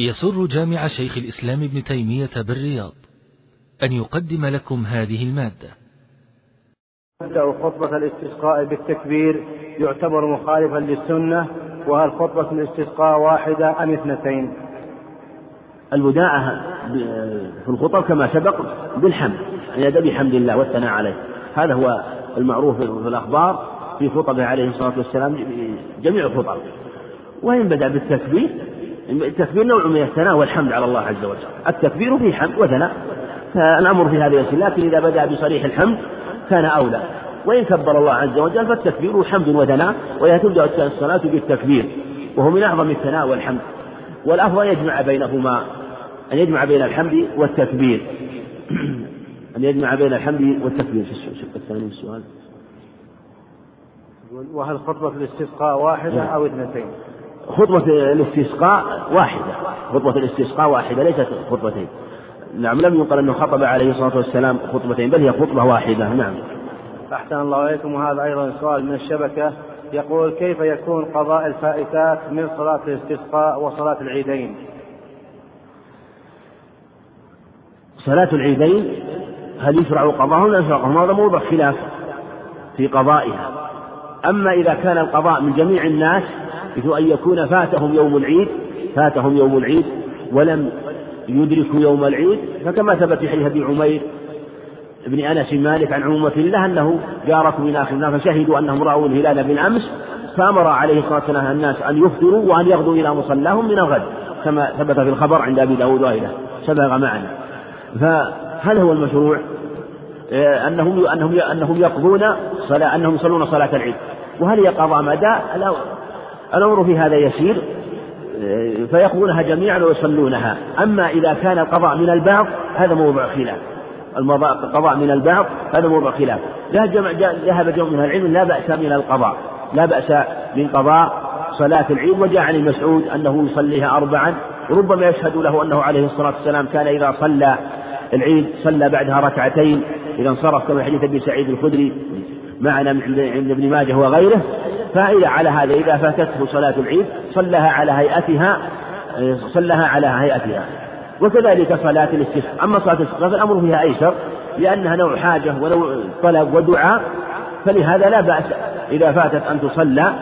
يسر جامع شيخ الإسلام ابن تيمية بالرياض أن يقدم لكم هذه المادة. تبدأ خطبة الاستسقاء بالتكبير يعتبر مخالفا للسنة وهل خطبة الاستسقاء واحدة أم اثنتين؟ الوداعة في الخطب كما سبق بالحمد أن يدعو بحمد الله والثناء عليه. هذا هو المعروف في الأخبار في خطبه عليه الصلاة والسلام جميع الخطب. وإن بدأ بالتكبير التكبير نوع من الثناء والحمد على الله عز وجل. التكبير فيه حمد وثناء فالأمر في هذا يسير لكن إذا بدأ بصريح الحمد كان أولى. وإن كبر الله عز وجل فالتكبير حمد وثناء وإذا تبدأ الصلاة بالتكبير وهو من أعظم الثناء والحمد. والأفضل يجمع بينهما أن يجمع بين الحمد والتكبير. أن يجمع بين الحمد والتكبير. في الشق الثاني من السؤال؟ وهل خطبة الاستسقاء واحدة أو اثنتين؟ خطبة الاستسقاء واحدة. خطبة الاستسقاء واحدة ليست خطبتين. نعم لم يقل أنه خطب عليه الصلاة والسلام خطبتين بل هي خطبة واحدة. نعم. أحسن الله إليكم. وهذا أيضا سؤال من الشبكة. يقول كيف يكون قضاء الفائتات من صلاة الاستسقاء وصلاة العيدين؟ صلاة العيدين هل يشرع قضاءهم لا يشرع هذا موضع خلاف في قضائها. أما إذا كان القضاء من جميع الناس مثل أن يكون فاتهم يوم العيد فاتهم يوم العيد ولم يدركوا يوم العيد فكما ثبت في حديث أبي عمير بن أنس مالك عن عمومة الله أنه جاركم من آخر النار فشهدوا أنهم رأوا الهلال بالأمس فأمر عليه الصلاة والسلام الناس أن يفطروا وأن يغدوا إلى مصلاهم من الغد كما ثبت في الخبر عند أبي داود وغيره سبق معنا. فهل هو المشروع؟ أنهم أنهم أنهم يقضون صلاة أنهم يصلون صلاة العيد. وهل هي قضاء مدى الأمر في هذا يسير فيقضونها جميعا ويصلونها. أما إذا كان القضاء من البعض هذا موضوع خلاف. القضاء من البعض هذا موضوع خلاف. ذهب جمع من العلم لا بأس من القضاء. لا بأس من قضاء صلاة العيد. وجاء عن المسعود أنه يصليها أربعا. ربما يشهد له أنه عليه الصلاة والسلام كان إذا صلى العيد صلى بعدها ركعتين. إذا انصرف كما حديث أبي سعيد الخدري معنا عند ابن ماجه وغيره. فإذا على هذا إذا فاتته صلاة العيد صلىها على هيئتها صلىها على هيئتها. وكذلك صلاة الاستسقاء أما صلاة الاستسقاء فالأمر فيها أيسر لأنها نوع حاجة ونوع طلب ودعاء فلهذا لا بأس إذا فاتت أن تصلى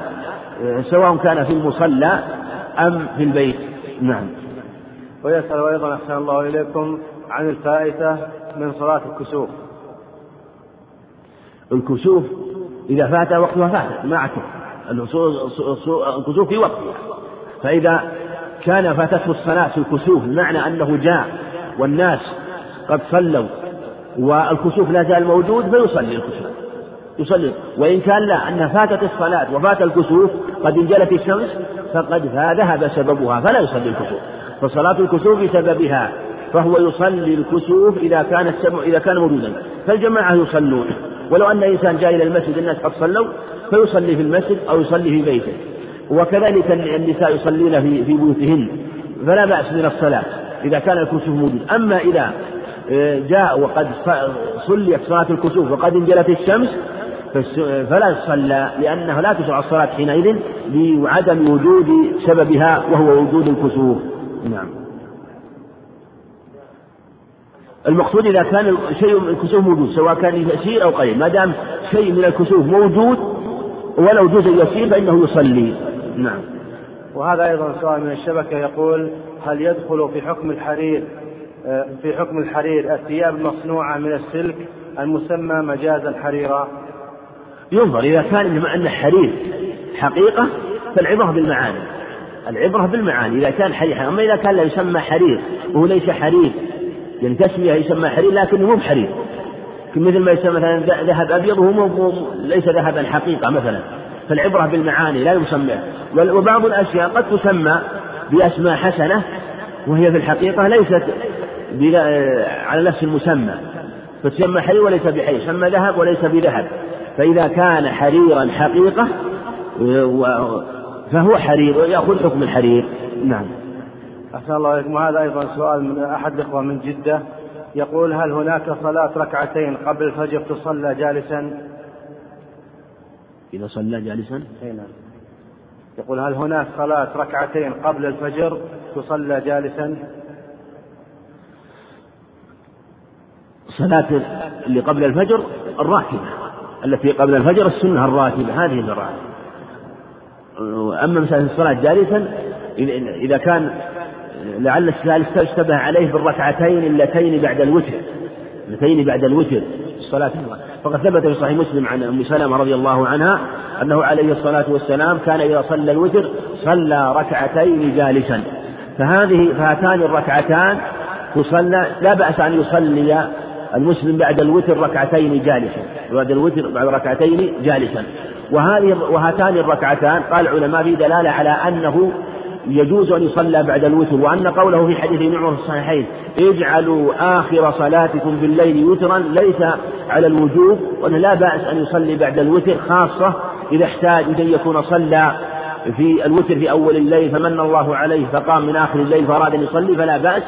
سواء كان في المصلى أم في البيت. نعم. ويسأل أيضا أحسن الله إليكم عن الفائتة من صلاة الكسوف. الكسوف إذا فات وقتها فاتت ما عتب الكسوف في وقتها فإذا كان فاتته الصلاة في الكسوف بمعنى أنه جاء والناس قد صلوا والكسوف لا زال موجود فيصلي الكسوف. يصلي. وإن كان لا أن فاتت الصلاة وفات الكسوف قد انجلت الشمس فقد ذهب سببها فلا يصلي الكسوف. فصلاة الكسوف بسببها فهو يصلي الكسوف إذا كان السبب إذا كان موجودا. فالجماعة يصلون. ولو أن إنسان جاء إلى المسجد الناس قد صلوا فيصلي في المسجد أو يصلي في بيته. وكذلك النساء يصلين في في بيوتهن فلا بأس من الصلاة إذا كان الكسوف موجود. أما إذا آه، جاء وقد صليت صلاة الكسوف وقد انجلت الشمس فلا يصلى لأنه لا تشرع الصلاة حينئذ لعدم وجود سببها وهو وجود الكسوف. نعم. المقصود إذا كان شيء من الكسوف موجود سواء كان يسير أو قليل ما دام شيء من الكسوف موجود ولو جزء يسير فإنه يصلي. نعم. وهذا أيضا سؤال من الشبكة يقول هل يدخل في حكم الحرير آه، في حكم الحرير الثياب المصنوعة من السلك المسمى مجازا حريرا ينظر إذا كان بما أن الحرير حقيقة فالعبرة بالمعاني. العبرة بالمعاني إذا كان حرير أما إذا كان لا يسمى حرير وهو ليس حرير يعني تسمية يسمى حرير لكنه مو بحرير. مثل ما يسمى مثلا ذهب أبيض وهو ليس ذهبا حقيقة مثلا. فالعبرة بالمعاني لا يسمى. وبعض الأشياء قد تسمى بأسماء حسنة وهي في الحقيقة ليست على نفس المسمى. فتسمى حرير وليس بحرير يسمى ذهب وليس بذهب. فإذا كان حريرا حقيقة فهو حرير ويأخذ حكم الحرير. نعم. أحسن الله إليكم وهذا أيضا سؤال من أحد الإخوة من جدة يقول هل هناك صلاة ركعتين قبل الفجر تصلى جالسا؟ إذا صلى جالسا؟ أي نعم. يقول هل هناك صلاة ركعتين قبل الفجر تصلى جالسا صلاة اللي قبل الفجر الراتبة التي قبل الفجر السنة الراتبة هذه الراتبة أما مسألة الصلاة جالسا إذا كان لعل السائل اشتبه عليه بالركعتين اللتين بعد الوتر. اللتين بعد الوتر. الصلاة فقد ثبت في صحيح مسلم عن أم سلمة رضي الله عنها أنه عليه الصلاة والسلام كان إذا صلى الوتر صلى ركعتين جالسا. فهذه فهاتان الركعتان تصلى لا بأس أن يصلي المسلم بعد الوتر ركعتين جالسا. بعد الوتر بعد ركعتين جالسا. وهذه وهاتان الركعتان قال العلماء في دلالة على أنه يجوز أن يصلى بعد الوتر وأن قوله في حديث ابن عمر في الصحيحين اجعلوا آخر صلاتكم بالليل وترا ليس على الوجوب وأن لا بأس أن يصلي بعد الوتر خاصة إذا احتاج أن يكون صلى في الوتر في أول الليل فمن الله عليه فقام من آخر الليل فأراد أن يصلي فلا بأس.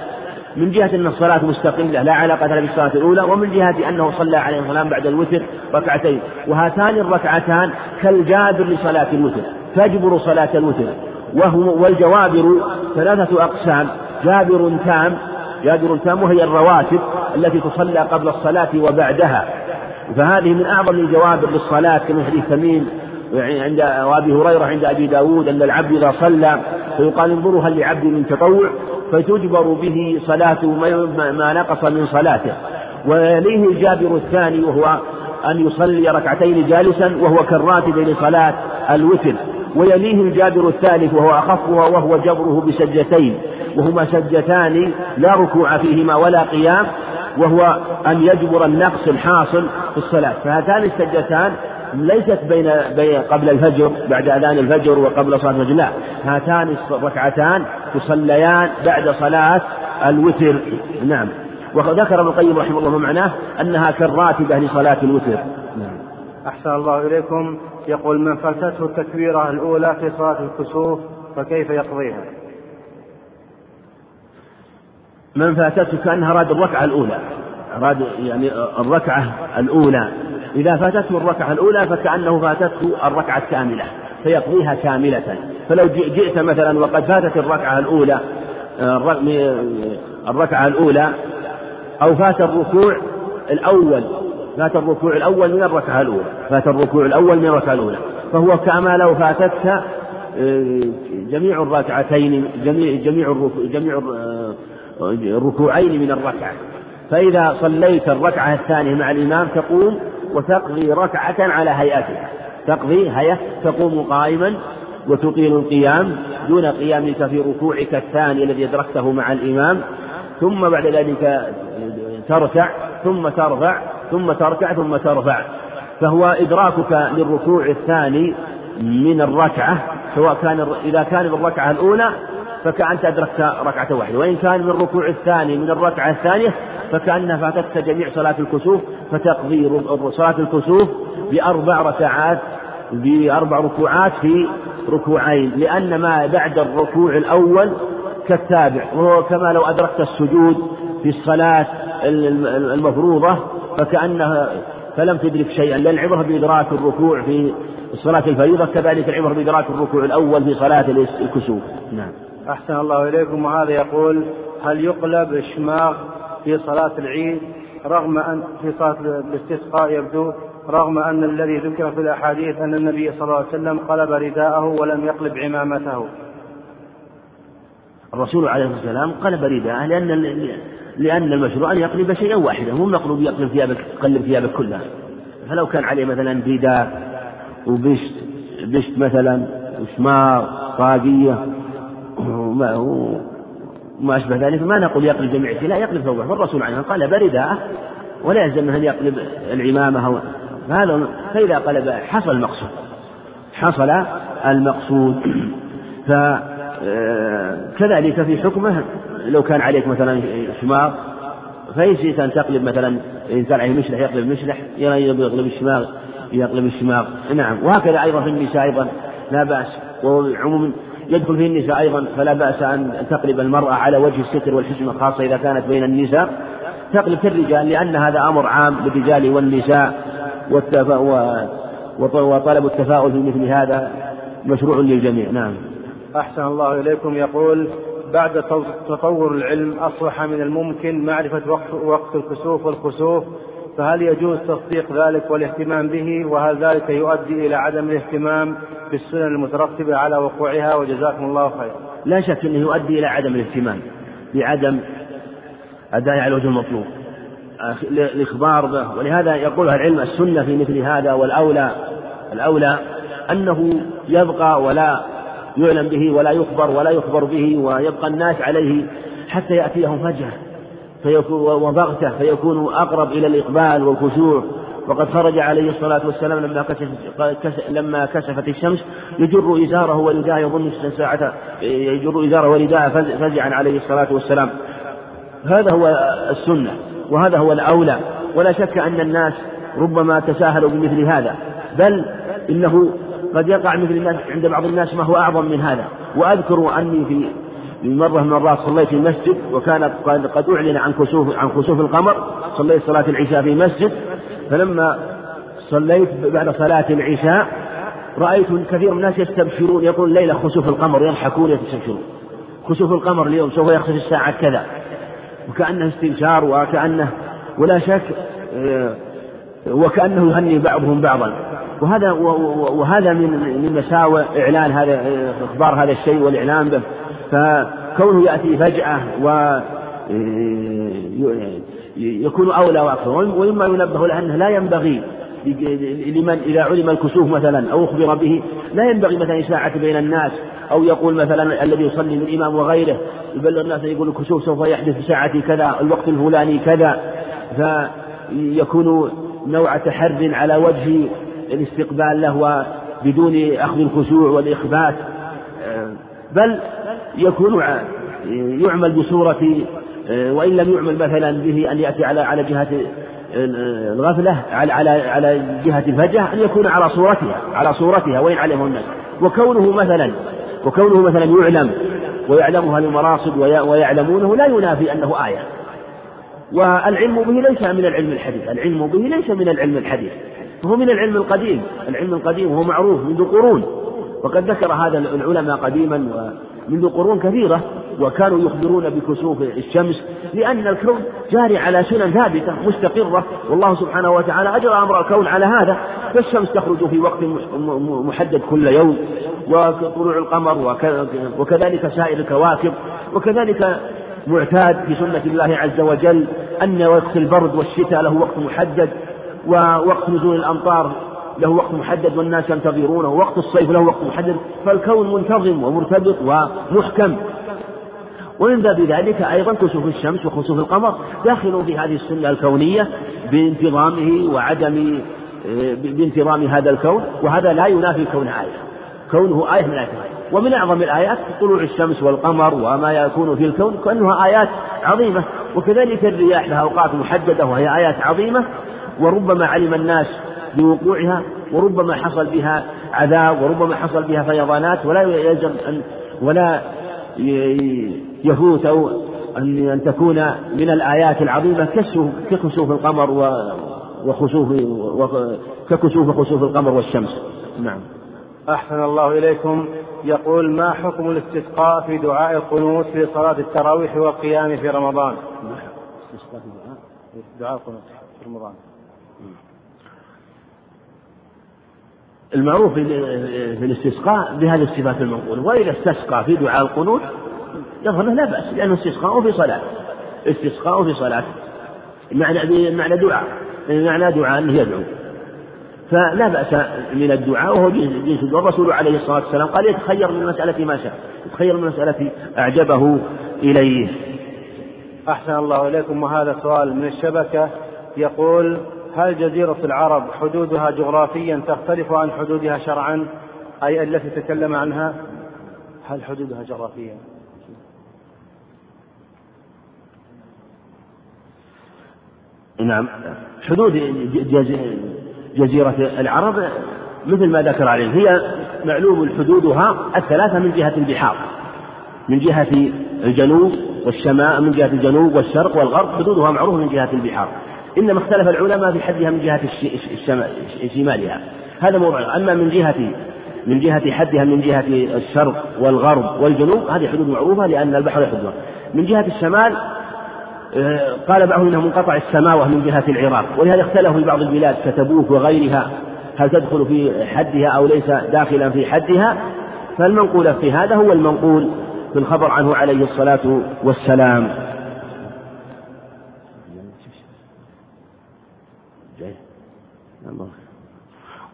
من جهة أن الصلاة مستقلة لا علاقة لها بالصلاة الأولى ومن جهة أنه صلى عليه السلام بعد الوتر ركعتين. وهاتان الركعتان كالجابر لصلاة الوتر تجبر صلاة الوتر. وهو والجوابر ثلاثة أقسام. جابر تام جابر تام وهي الرواتب التي تصلى قبل الصلاة وبعدها. فهذه من أعظم الجوابر للصلاة كما حديث تميم عند وأبي هريرة عند أبي داود أن العبد إذا صلى فيقال انظروا هل لعبد من تطوع؟ فتجبر به صلاته ما نقص من صلاته. ويليه الجابر الثاني وهو أن يصلي ركعتين جالسا وهو كالراتب لصلاة الوتر. ويليه الجابر الثالث وهو أخفها وهو جبره بسجتين وهما سجتان لا ركوع فيهما ولا قيام وهو أن يجبر النقص الحاصل في الصلاة. فهاتان السجتان ليست بين, قبل الفجر بعد أذان الفجر وقبل صلاة الفجر لا. هاتان الركعتان تصليان بعد صلاة الوتر. نعم. وذكر ابن القيم رحمه الله معناه أنها كالراتبة لصلاة الوتر. نعم. أحسن الله إليكم. يقول من فاتته التكبيرة الأولى في صلاة الكسوف فكيف يقضيها؟ من فاتته كأنها أراد الركعة الأولى. أراد يعني الركعة الأولى. إذا فاتته الركعة الأولى فكأنه فاتته الركعة الكاملة فيقضيها كاملة. فلو جئت مثلا وقد فاتت الركعة الأولى الركعة الأولى أو فات الركوع الأول فات الركوع الأول من الركعة الأولى. فات الركوع الأول من الركعة الأولى. فهو كما لو فاتتك آه، جميع الركعتين جميع جميع جميع آه، الركوعين من الركعة. فإذا صليت الركعة الثانية مع الإمام تقوم وتقضي ركعة على هيئتها تقضي هيئة تقوم قائما وتطيل القيام دون قيامك في ركوعك الثاني الذي أدركته مع الإمام. ثم بعد ذلك تركع ثم ترفع ثم تركع ثم ترفع. فهو إدراكك للركوع الثاني من الركعة سواء كان إذا كان بالركعة الأولى فكأنت أدركت ركعة واحدة وإن كان من الركوع الثاني من الركعة الثانية فكأنها فاتتك جميع صلاة الكسوف فتقضي صلاة الكسوف بأربع ركعات بأربع ركوعات في ركوعين لأن ما بعد الركوع الأول كالتابع وهو كما لو أدركت السجود في الصلاة المفروضة فكأنها فلم تدرك شيئا لأن العبرة بإدراك الركوع في الصلاة الفريضة كذلك العبرة بإدراك الركوع الأول في صلاة الكسوف. نعم. أحسن الله إليكم. وهذا يقول هل يقلب الشماغ في صلاة العيد رغم أن في صلاة الاستسقاء يبدو رغم أن الذي ذكر في الأحاديث أن النبي صلى الله عليه وسلم قلب رداءه ولم يقلب عمامته؟ الرسول عليه الصلاة والسلام قلب رداءه لأن لأن المشروع أن يقلب شيئا واحدا مو مقلوب يقلب ثيابك يقلب ثيابك كلها. فلو كان عليه مثلا رداء وبشت بشت مثلا وشمار طاقية وما أشبه ذلك ما نقول يقلب جميع لا يقلب ثوبه. فالرسول عليه قلب رداءه ولا يلزم أن يقلب العمامة فهذا فإذا قلب حصل المقصود. حصل المقصود. فكذلك في حكمه لو كان عليك مثلا شماغ فإن شئت أن تقلب مثلا إن كان عليه مشلح يقلب مشلح يقلب الشماغ يقلب الشماغ. نعم. وهكذا أيضا في النساء أيضا لا بأس. وعموم يدخل فيه النساء أيضا فلا بأس أن تقلب المرأة على وجه الستر والحشمة خاصة إذا كانت بين النساء. تقلب كالرجال لأن هذا أمر عام للرجال والنساء. وطلب التفاؤل في مثل هذا مشروع للجميع. نعم. أحسن الله إليكم. يقول بعد تطور العلم أصبح من الممكن معرفة وقت, وقت الكسوف والخسوف فهل يجوز تصديق ذلك والاهتمام به؟ وهل ذلك يؤدي إلى عدم الاهتمام بالسنن المترتبة على وقوعها؟ وجزاكم الله خيرا لا شك أنه يؤدي إلى عدم الاهتمام بعدم أداء على الوجه المطلوب. الإخبار به. ولهذا يقول العلم السنة في مثل هذا والأولى الأولى أنه يبقى ولا يعلم به ولا يخبر ولا يخبر به ويبقى الناس عليه حتى يأتيهم فجأة فيكون وبغتة فيكون أقرب إلى الإقبال والخشوع. وقد خرج عليه الصلاة والسلام لما كشف لما كشفت الشمس يجر إزاره ورداءه يظن ساعة يجر إزاره ورداءه فزعا عليه الصلاة والسلام. هذا هو السنة وهذا هو الأولى. ولا شك أن الناس ربما تساهلوا بمثل هذا بل إنه قد يقع مثل الناس عند بعض الناس ما هو أعظم من هذا. وأذكر أني في مرة من المرات صليت في المسجد وكان قد أعلن عن كسوف عن كسوف القمر. صليت صلاة العشاء في مسجد فلما صليت بعد صلاة العشاء رأيت كثير من الناس يستبشرون يقول الليلة خسوف القمر يضحكون يستبشرون. خسوف القمر اليوم سوف يخسف الساعة كذا. وكأنه استبشار وكأنه ولا شك آه، وكأنه يهني بعضهم بعضا. وهذا وهذا من من مساوئ إعلان هذا إخبار هذا الشيء والإعلان به. فكونه يأتي فجأة و يكون أولى وأكثر. ومما ينبه له أنه لا ينبغي لمن إذا علم الكسوف مثلا أو أخبر به لا ينبغي مثلا إشاعة بين الناس أو يقول مثلا الذي يصلي من الإمام وغيره يبلغ الناس يقول الكسوف سوف يحدث في ساعة كذا الوقت الفلاني كذا. فيكون نوع تحر على وجه الاستقبال له بدون أخذ الخشوع والإخبات بل يكون يعمل بصورة وإن لم يعمل مثلا به أن يأتي على على جهة الغفلة على على على جهة الفجأة أن يكون على صورتها على صورتها وإن علمه الناس. وكونه مثلا وكونه مثلا يعلم ويعلمها المراصد ويعلمونه لا ينافي أنه آية. والعلم به ليس من العلم الحديث العلم به ليس من العلم الحديث. هو من العلم القديم. العلم القديم هو معروف منذ قرون. وقد ذكر هذا العلماء قديما ومنذ قرون كثيرة وكانوا يخبرون بكسوف الشمس لأن الكون جاري على سنن ثابتة مستقرة. والله سبحانه وتعالى أجرى أمر الكون على هذا. فالشمس تخرج في وقت محدد كل يوم. وطلوع القمر وكذلك سائر الكواكب. وكذلك معتاد في سنة الله عز وجل أن وقت البرد والشتاء له وقت محدد. ووقت نزول الأمطار له وقت محدد والناس ينتظرونه ووقت الصيف له وقت محدد فالكون منتظم ومرتبط ومحكم. ومن باب ذلك أيضا كسوف الشمس وخسوف القمر داخل في هذه السنة الكونية بانتظامه وعدم بانتظام هذا الكون وهذا لا ينافي كون آية. كونه آية من آيات ومن أعظم الآيات طلوع الشمس والقمر وما يكون في الكون كأنها آيات عظيمة. وكذلك الرياح لها أوقات محددة وهي آيات عظيمة. وربما علم الناس بوقوعها وربما حصل بها عذاب وربما حصل بها فيضانات ولا يلزم أن ولا يفوت أو أن أن تكون من الآيات العظيمة ككسوف القمر وخسوف ككسوف خسوف القمر والشمس. نعم. أحسن الله إليكم. يقول ما حكم الاستسقاء في دعاء القنوت في صلاة التراويح والقيام في رمضان؟ دعاء؟ دعاء القنوت في رمضان. المعروف في الاستسقاء بهذه الصفات المنقولة وإذا استسقى في دعاء القنوت يظهر له لا بأس لأنه استسقاء في صلاة. استسقاء في صلاة. معنى معنى دعاء. معنى دعاء أنه يدعو. فلا بأس من الدعاء وهو جنس والرسول عليه الصلاة والسلام قال يتخير من المسألة ما شاء يتخير من المسألة أعجبه إليه. أحسن الله إليكم. وهذا سؤال من الشبكة. يقول هل جزيرة العرب حدودها جغرافيا تختلف عن حدودها شرعا؟ أي التي تكلم عنها؟ هل حدودها جغرافيا؟ نعم. حدود جزيرة العرب مثل ما ذكر عليه. هي معلوم حدودها الثلاثة من جهة البحار. من جهة الجنوب والشمال من جهة الجنوب والشرق والغرب حدودها معروفة من جهة البحار. إنما اختلف العلماء في حدها من جهة شمالها. هذا موضوع. أما من جهة من جهة حدها من جهة الشرق والغرب والجنوب هذه حدود معروفة لأن البحر يحدها من جهة الشمال آه، قال بعضهم إنه منقطع السماوه من جهة العراق. ولهذا اختلفوا في بعض البلاد كتبوك وغيرها هل تدخل في حدها أو ليس داخلا في حدها. فالمنقول في هذا هو المنقول في الخبر عنه عليه الصلاة والسلام.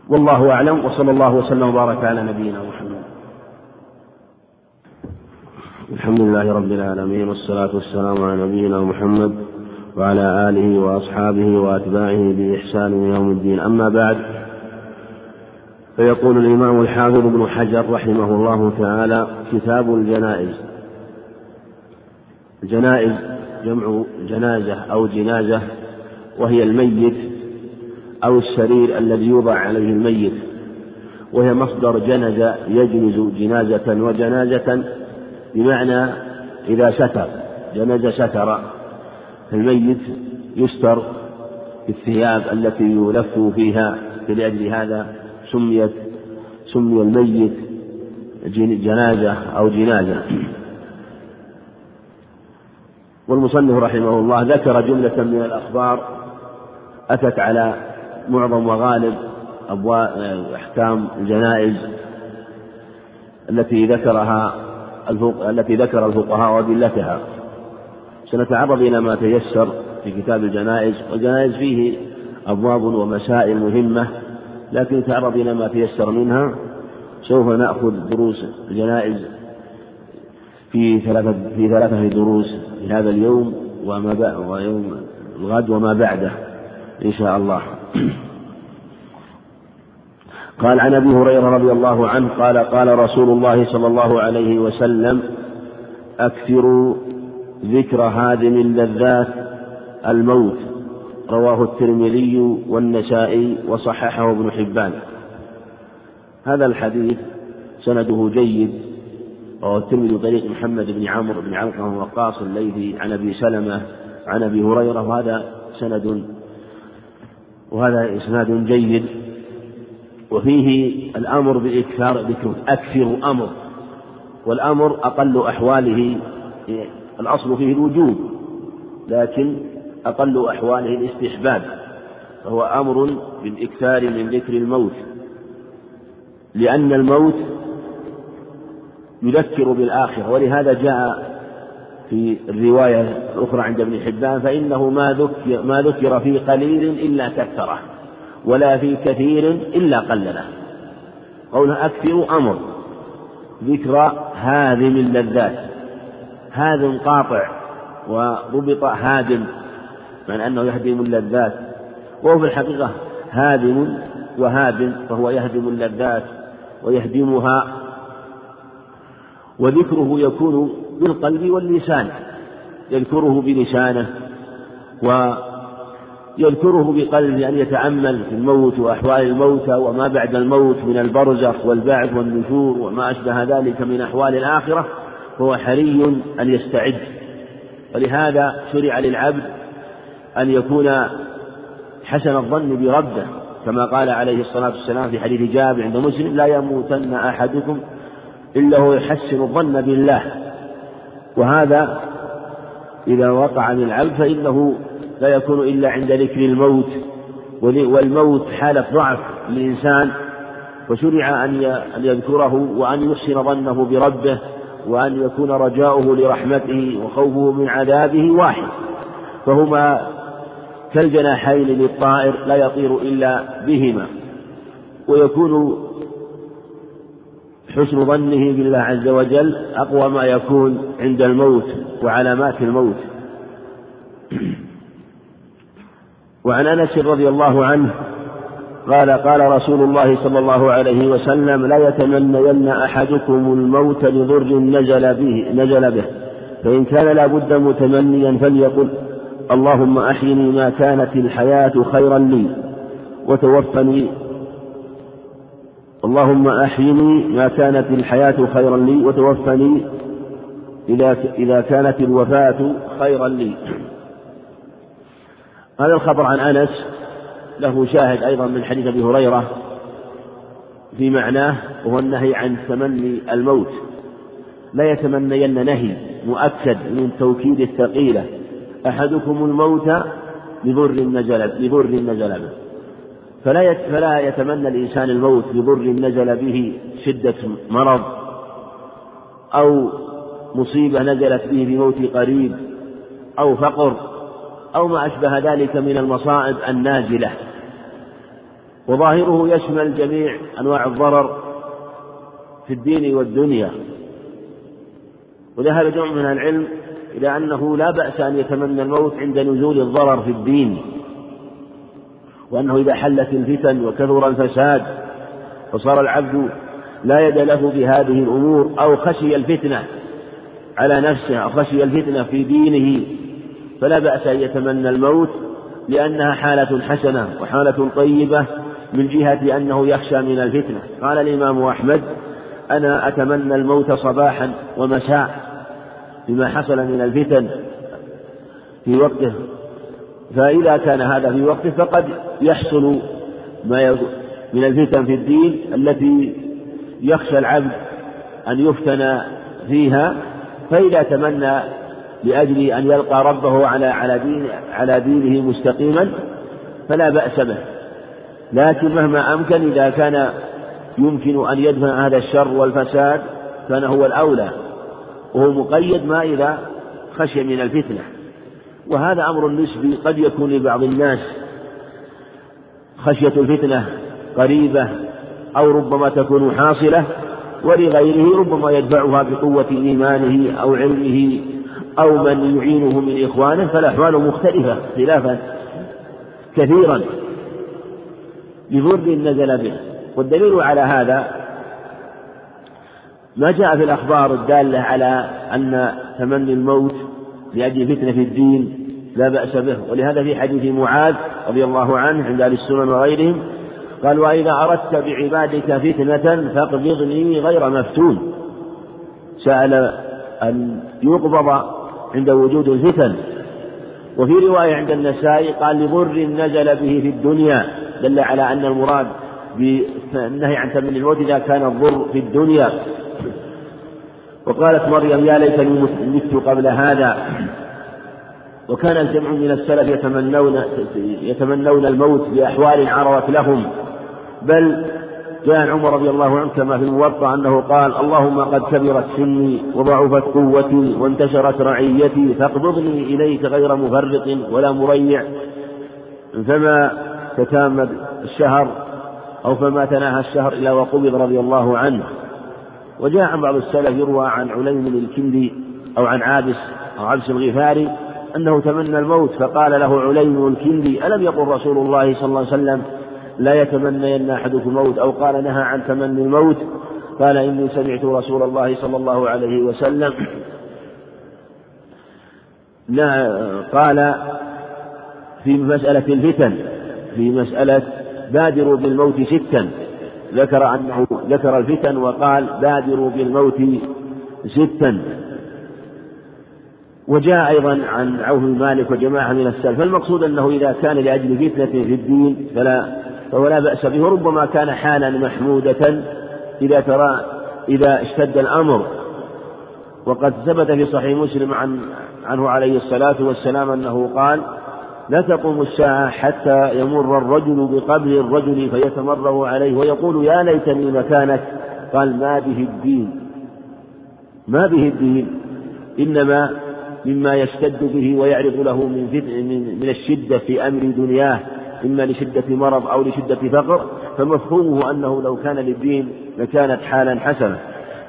والله أعلم وصلى الله وسلم وبارك على نبينا محمد. الحمد لله رب العالمين والصلاة والسلام على نبينا محمد وعلى آله وأصحابه وأتباعه بإحسان يوم الدين. أما بعد فيقول الإمام الحافظ ابن حجر رحمه الله تعالى كتاب الجنائز. الجنائز جمع جنازة أو جنازة وهي الميت أو السرير الذي يوضع عليه الميت وهي مصدر جنز يجنز جنازة وجنازة بمعنى إذا ستر جنز ستر الميت يستر بالثياب التي يلف فيها فلأجل هذا سميت سمي الميت جنازة أو جنازة. والمصنف رحمه الله ذكر جملة من الأخبار أتت على معظم وغالب أبواب أحكام الجنائز التي ذكرها التي ذكر الفقهاء وأدلتها. سنتعرض إلى ما تيسر في كتاب الجنائز والجنائز فيه أبواب ومسائل مهمة لكن نتعرض إلى ما تيسر منها. سوف نأخذ دروس الجنائز في ثلاثة في ثلاثة دروس في هذا اليوم وما ويوم الغد وما بعده إن شاء الله. قال عن أبي هريرة رضي الله عنه قال قال رسول الله صلى الله عليه وسلم اكثروا ذكر هادم اللذات الموت رواه الترمذي والنسائي وصححه ابن حبان. هذا الحديث سنده جيد رواه الترمذي طريق محمد بن عمرو بن علقمة وقاص الليثي عن أبي سلمة عن أبي هريرة وهذا سند وهذا إسناد جيد. وفيه الأمر بإكثار ذكر أكثر أمر. والأمر أقل أحواله الأصل فيه الوجوب لكن أقل أحواله الاستحباب. فهو أمر بالإكثار من ذكر الموت. لأن الموت يذكر بالآخرة ولهذا جاء في الرواية الأخرى عند ابن حبان فإنه ما ذكر, ما ذكر في قليل إلا كثره ولا في كثير إلا قلله. قوله أكثر أمر ذكر هادم اللذات هادم قاطع وربط هادم من أنه يهدم اللذات وهو في الحقيقة هادم وهادم فهو يهدم اللذات ويهدمها. وذكره يكون بالقلب واللسان يذكره بلسانه و يذكره بقلبه أن يتأمل في الموت وأحوال الموتى وما بعد الموت من البرزخ والبعث والنشور وما أشبه ذلك من أحوال الآخرة فهو حري أن يستعد. ولهذا شرع للعبد أن يكون حسن الظن بربه كما قال عليه الصلاة والسلام في حديث جابر عند مسلم لا يموتن أحدكم إلا هو يحسن الظن بالله. وهذا إذا وقع من العبد فإنه لا يكون إلا عند ذكر الموت. والموت حالة ضعف للإنسان فشرع أن يذكره وأن يحسن ظنه بربه وأن يكون رجاؤه لرحمته وخوفه من عذابه واحد. فهما كالجناحين للطائر لا يطير إلا بهما. ويكون حسن ظنه بالله عز وجل أقوى ما يكون عند الموت وعلامات الموت. وعن أنس رضي الله عنه قال قال رسول الله صلى الله عليه وسلم لا يتمنين أحدكم الموت لضر نزل به نزل به. فإن كان لا بد متمنيا فليقل اللهم أحيني ما كانت الحياة خيرا لي وتوفني اللهم أحيني ما كانت الحياة خيرا لي وتوفني إذا إذا كانت الوفاة خيرا لي. هذا الخبر عن أنس له شاهد أيضا من حديث أبي هريرة في معناه وهو النهي عن تمني الموت. لا يتمنين نهي مؤكد من توكيد الثقيلة. أحدكم الموت بضر نزل بضر نزل به. فلا فلا يتمنى الإنسان الموت بضر نزل به شدة مرض أو مصيبة نزلت به بموت قريب أو فقر أو ما أشبه ذلك من المصائب النازلة. وظاهره يشمل جميع أنواع الضرر في الدين والدنيا. وذهب جمع من العلم إلى أنه لا بأس أن يتمنى الموت عند نزول الضرر في الدين. وأنه إذا حلت الفتن وكثر الفساد وصار العبد لا يد له بهذه الأمور أو خشي الفتنة على نفسه أو خشي الفتنة في دينه فلا بأس أن يتمنى الموت لأنها حالة حسنة وحالة طيبة من جهة أنه يخشى من الفتنة. قال الإمام أحمد أنا أتمنى الموت صباحا ومساء بما حصل من الفتن في وقته. فإذا كان هذا في وقته فقد يحصل ما من الفتن في الدين التي يخشى العبد أن يفتن فيها فإذا تمنى لأجل أن يلقى ربه على على دين على دينه مستقيما فلا بأس به. لكن مهما أمكن إذا كان يمكن أن يدفع هذا الشر والفساد كان هو الأولى. وهو مقيد ما إذا خشي من الفتنة. وهذا أمر نسبي قد يكون لبعض الناس خشية الفتنة قريبة أو ربما تكون حاصلة ولغيره ربما يدفعها بقوة إيمانه أو علمه أو من يعينه من إخوانه فالأحوال مختلفة اختلافا كثيرا لضر نزل به. والدليل على هذا ما جاء في الأخبار الدالة على أن تمني الموت لأجل فتنة في الدين لا بأس به. ولهذا في حديث معاذ رضي الله عنه عند أهل السنن وغيرهم قال وإذا أردت بعبادك فتنة فاقبضني غير مفتون. سأل أن يقبض عند وجود الفتن. وفي رواية عند النسائي قال لضر نزل به في الدنيا. دل على أن المراد بالنهي عن تمني الموت إذا كان الضر في الدنيا. وقالت مريم يا ليتني مت قبل هذا. وكان الجمع من السلف يتمنون يتمنون الموت بأحوال عرضت لهم. بل جاء عمر رضي الله عنه كما في الموطأ أنه قال اللهم قد كبرت سني وضعفت قوتي وانتشرت رعيتي فاقبضني إليك غير مفرط ولا مريع. فما تتامد الشهر أو فما تناهى الشهر إلا وقبض رضي الله عنه. وجاء عن بعض السلف يروى عن عليم الكندي أو عن عابس أو عبس الغفاري أنه تمنى الموت فقال له عليم الكندي ألم يقل رسول الله صلى الله عليه وسلم لا يتمنين أحدكم الموت أو قال نهى عن تمني الموت. قال إني سمعت رسول الله صلى الله عليه وسلم لا قال في مسألة الفتن في مسألة بادروا بالموت ستا ذكر أنه ذكر الفتن وقال بادروا بالموت ستا وجاء أيضا عن عوف مالك وجماعة من السلف. فالمقصود أنه إذا كان لأجل فتنة في الدين فلا فهو لا بأس به وربما كان حالا محمودة إذا ترى إذا اشتد الأمر. وقد ثبت في صحيح مسلم عن عنه عليه الصلاة والسلام أنه قال لا تقوم الساعة حتى يمر الرجل بقبر الرجل فيتمره عليه ويقول يا ليتني مكانك. قال ما به الدين. ما به الدين. إنما مما يشتد به ويعرض له من, من الشدة في أمر دنياه. إما لشدة مرض أو لشدة فقر. فمفهومه أنه لو كان للدين لكانت حالا حسنة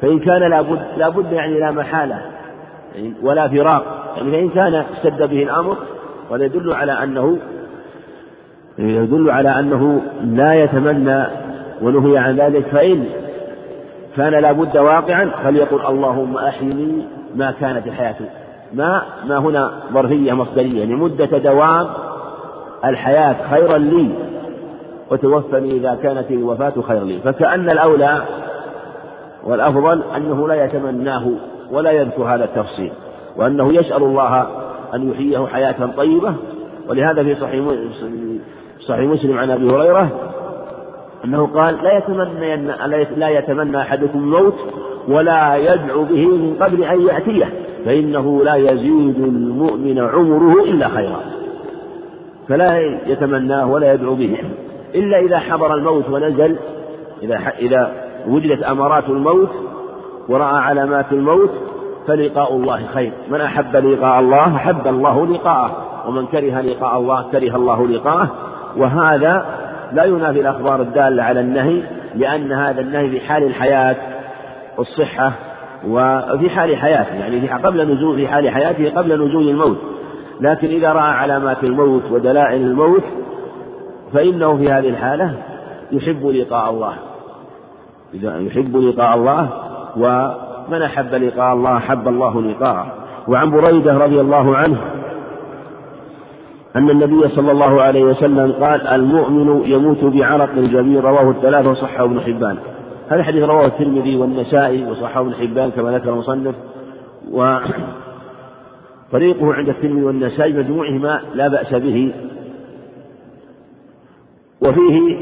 فإن كان لابد لابد يعني لا محالة. يعني ولا فراق. يعني فإن كان اشتد به الأمر وهذا يدل على أنه يدل على أنه لا يتمنى ونهي عن ذلك فإن كان لابد واقعا فليقل اللهم أحيني ما كانت الحياة ما ما هنا ظرفية مصدرية لمدة يعني دوام الحياة خيرا لي وتوفني إذا كانت الوفاة خيرا لي. فكأن الأولى والأفضل أنه لا يتمناه ولا يذكر هذا التفصيل وأنه يسأل الله أن يحييه حياة طيبة. ولهذا في صحيح صحيح مسلم عن أبي هريرة أنه قال لا يتمنى لا يتمنى أحدكم الموت ولا يدعو به من قبل أن يأتيه فإنه لا يزيد المؤمن عمره إلا خيرا. فلا يتمناه ولا يدعو به إلا إذا حضر الموت ونزل إذا إذا وجدت أمارات الموت ورأى علامات الموت فلقاء الله خير. من أحب لقاء الله أحب الله لقاءه. ومن كره لقاء الله كره الله لقاءه. وهذا لا ينافي الأخبار الدالة على النهي لأن هذا النهي في حال الحياة والصحة وفي حال حياته. يعني قبل نزول في حال حياته قبل نزول الموت. لكن إذا رأى علامات الموت ودلائل الموت فإنه في هذه الحالة يحب لقاء الله. إذا يحب لقاء الله ومن أحب لقاء الله؟ أحب الله لقاءه. وعن بريدة رضي الله عنه أن النبي صلى الله عليه وسلم قال المؤمن يموت بعرق الجبين رواه الثلاثة وصححه ابن حبان. هذا الحديث رواه الترمذي والنسائي وصححه ابن حبان كما ذكر المصنف. وطريقه عند الترمذي والنسائي مجموعهما لا بأس به. وفيه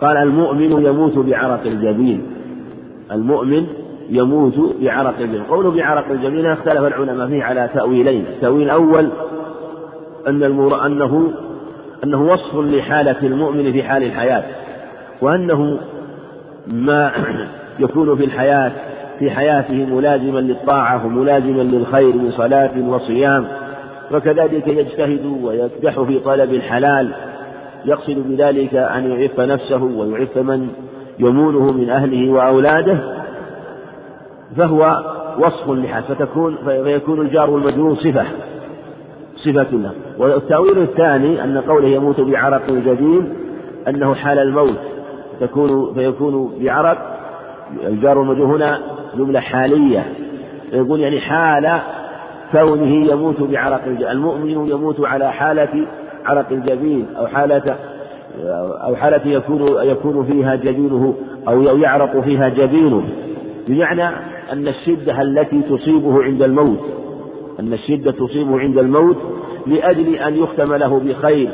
قال المؤمن يموت بعرق الجبين المؤمن يموت بعرق الجبين قوله بعرق الجبين اختلف العلماء فيه على تأويلين. التأويل الأول أن المر... أنه أنه وصف لحالة المؤمن في حال الحياة وأنه ما يكون في الحياة في حياته ملازما للطاعة وملازما للخير من صلاة وصيام. وكذلك يجتهد ويكدح في طلب الحلال. يقصد بذلك أن يعف نفسه ويعف من يمونه من أهله وأولاده فهو وصف لحال فتكون فيكون الجار والمجرور صفة صفة له. والتأويل الثاني أن قوله يموت بعرق جديد أنه حال الموت تكون فيكون بعرق الجار والمجرور هنا جملة حالية. يقول يعني حال كونه يموت بعرق الجبين المؤمن يموت على حالة عرق الجبين أو حالة أو حالة يكون يكون فيها جبينه أو يعرق فيها جبينه. بمعنى أن الشدة التي تصيبه عند الموت أن الشدة تصيبه عند الموت لأجل أن يختم له بخير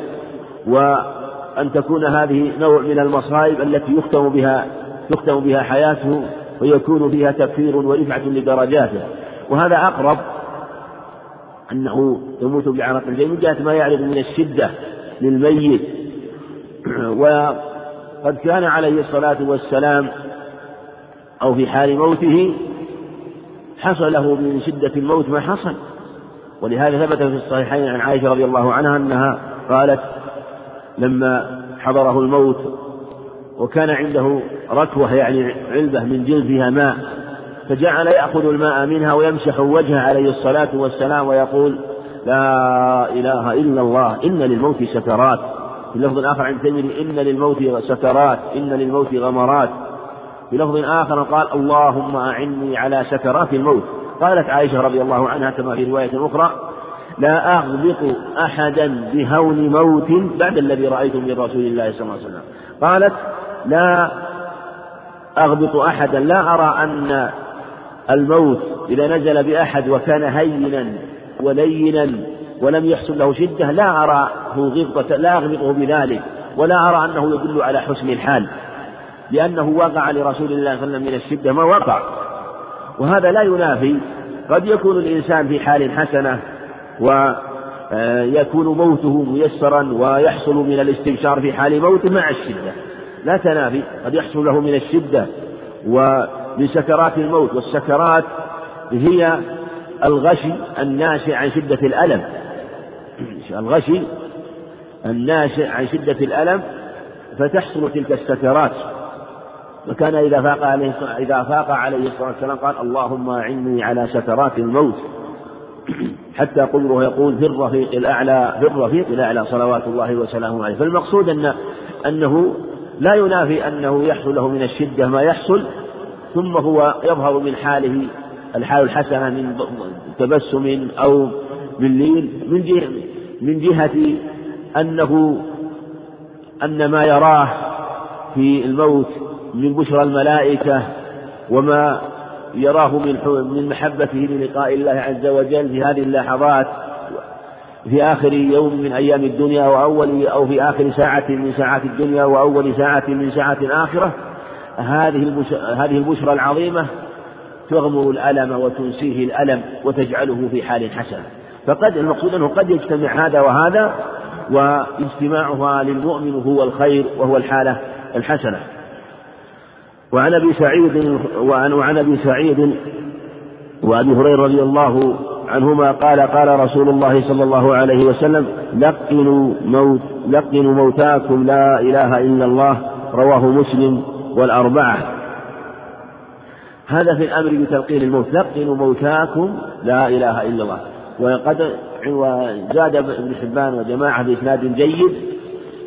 وأن تكون هذه نوع من المصائب التي يختم بها تختم بها حياته ويكون فيها تكفير ورفعة لدرجاته. وهذا أقرب أنه يموت بعرق الجيم من جهة ما يعرض من الشدة للميت. وقد كان عليه الصلاة والسلام أو في حال موته حصل له من شدة الموت ما حصل. ولهذا ثبت في الصحيحين عن عائشة رضي الله عنها أنها قالت لما حضره الموت وكان عنده ركوة يعني علبة من جلد فيها ماء فجعل يأخذ الماء منها ويمسح وجهه عليه الصلاة والسلام ويقول لا إله إلا الله إن للموت سكرات في لفظ آخر عند الترمذي إن للموت سكرات إن للموت غمرات. في لفظ آخر قال اللهم أعني على سكرات الموت. قالت عائشة رضي الله عنها كما في رواية أخرى لا أغبط أحدا بهون موت بعد الذي رأيته من رسول الله صلى الله عليه وسلم. قالت لا أغبط أحدا لا أرى أن الموت إذا نزل بأحد وكان هينا ولينا ولم يحصل له شدة لا أراه غبطة لا أغبطه بذلك ولا أرى أنه يدل على حسن الحال لأنه وقع لرسول الله صلى الله عليه وسلم من الشدة ما وقع. وهذا لا ينافي قد يكون الإنسان في حال حسنة ويكون موته ميسرا ويحصل من الاستبشار في حال موته مع الشدة. لا تنافي قد يحصل له من الشدة ومن سكرات الموت والسكرات هي الغشي الناشئ عن شدة الألم. الغشي الناشئ عن شدة الألم فتحصل تلك السكرات وكان إذا فاق عليه إذا فاق عليه الصلاة والسلام قال اللهم أعني على سكرات الموت. حتى قدره يقول في الرفيق الأعلى في الرفيق الأعلى صلوات الله وسلامه عليه. فالمقصود أن أنه لا ينافي أنه يحصل له من الشدة ما يحصل ثم هو يظهر من حاله الحال الحسنة من تبسم أو من لين من من جهة أنه أن ما يراه في الموت من بشرى الملائكة وما يراه من من محبته للقاء الله عز وجل في هذه اللحظات في آخر يوم من أيام الدنيا وأول أو في آخر ساعة من ساعات الدنيا وأول ساعة من ساعات الآخرة هذه هذه البشرى العظيمة تغمر الألم وتنسيه الألم وتجعله في حال حسنة. فقد المقصود أنه قد يجتمع هذا وهذا واجتماعها للمؤمن هو الخير وهو الحالة الحسنة. وعن أبي سعيد وعن وعن أبي سعيد وأبي هريرة رضي الله عنهما قال قال رسول الله صلى الله عليه وسلم لقنوا موت لقنوا موتاكم لا إله إلا الله رواه مسلم والأربعة. هذا في الأمر بتلقين الموت. لقنوا موتاكم لا إله إلا الله. وقد وزاد ابن حبان وجماعة بإسناد جيد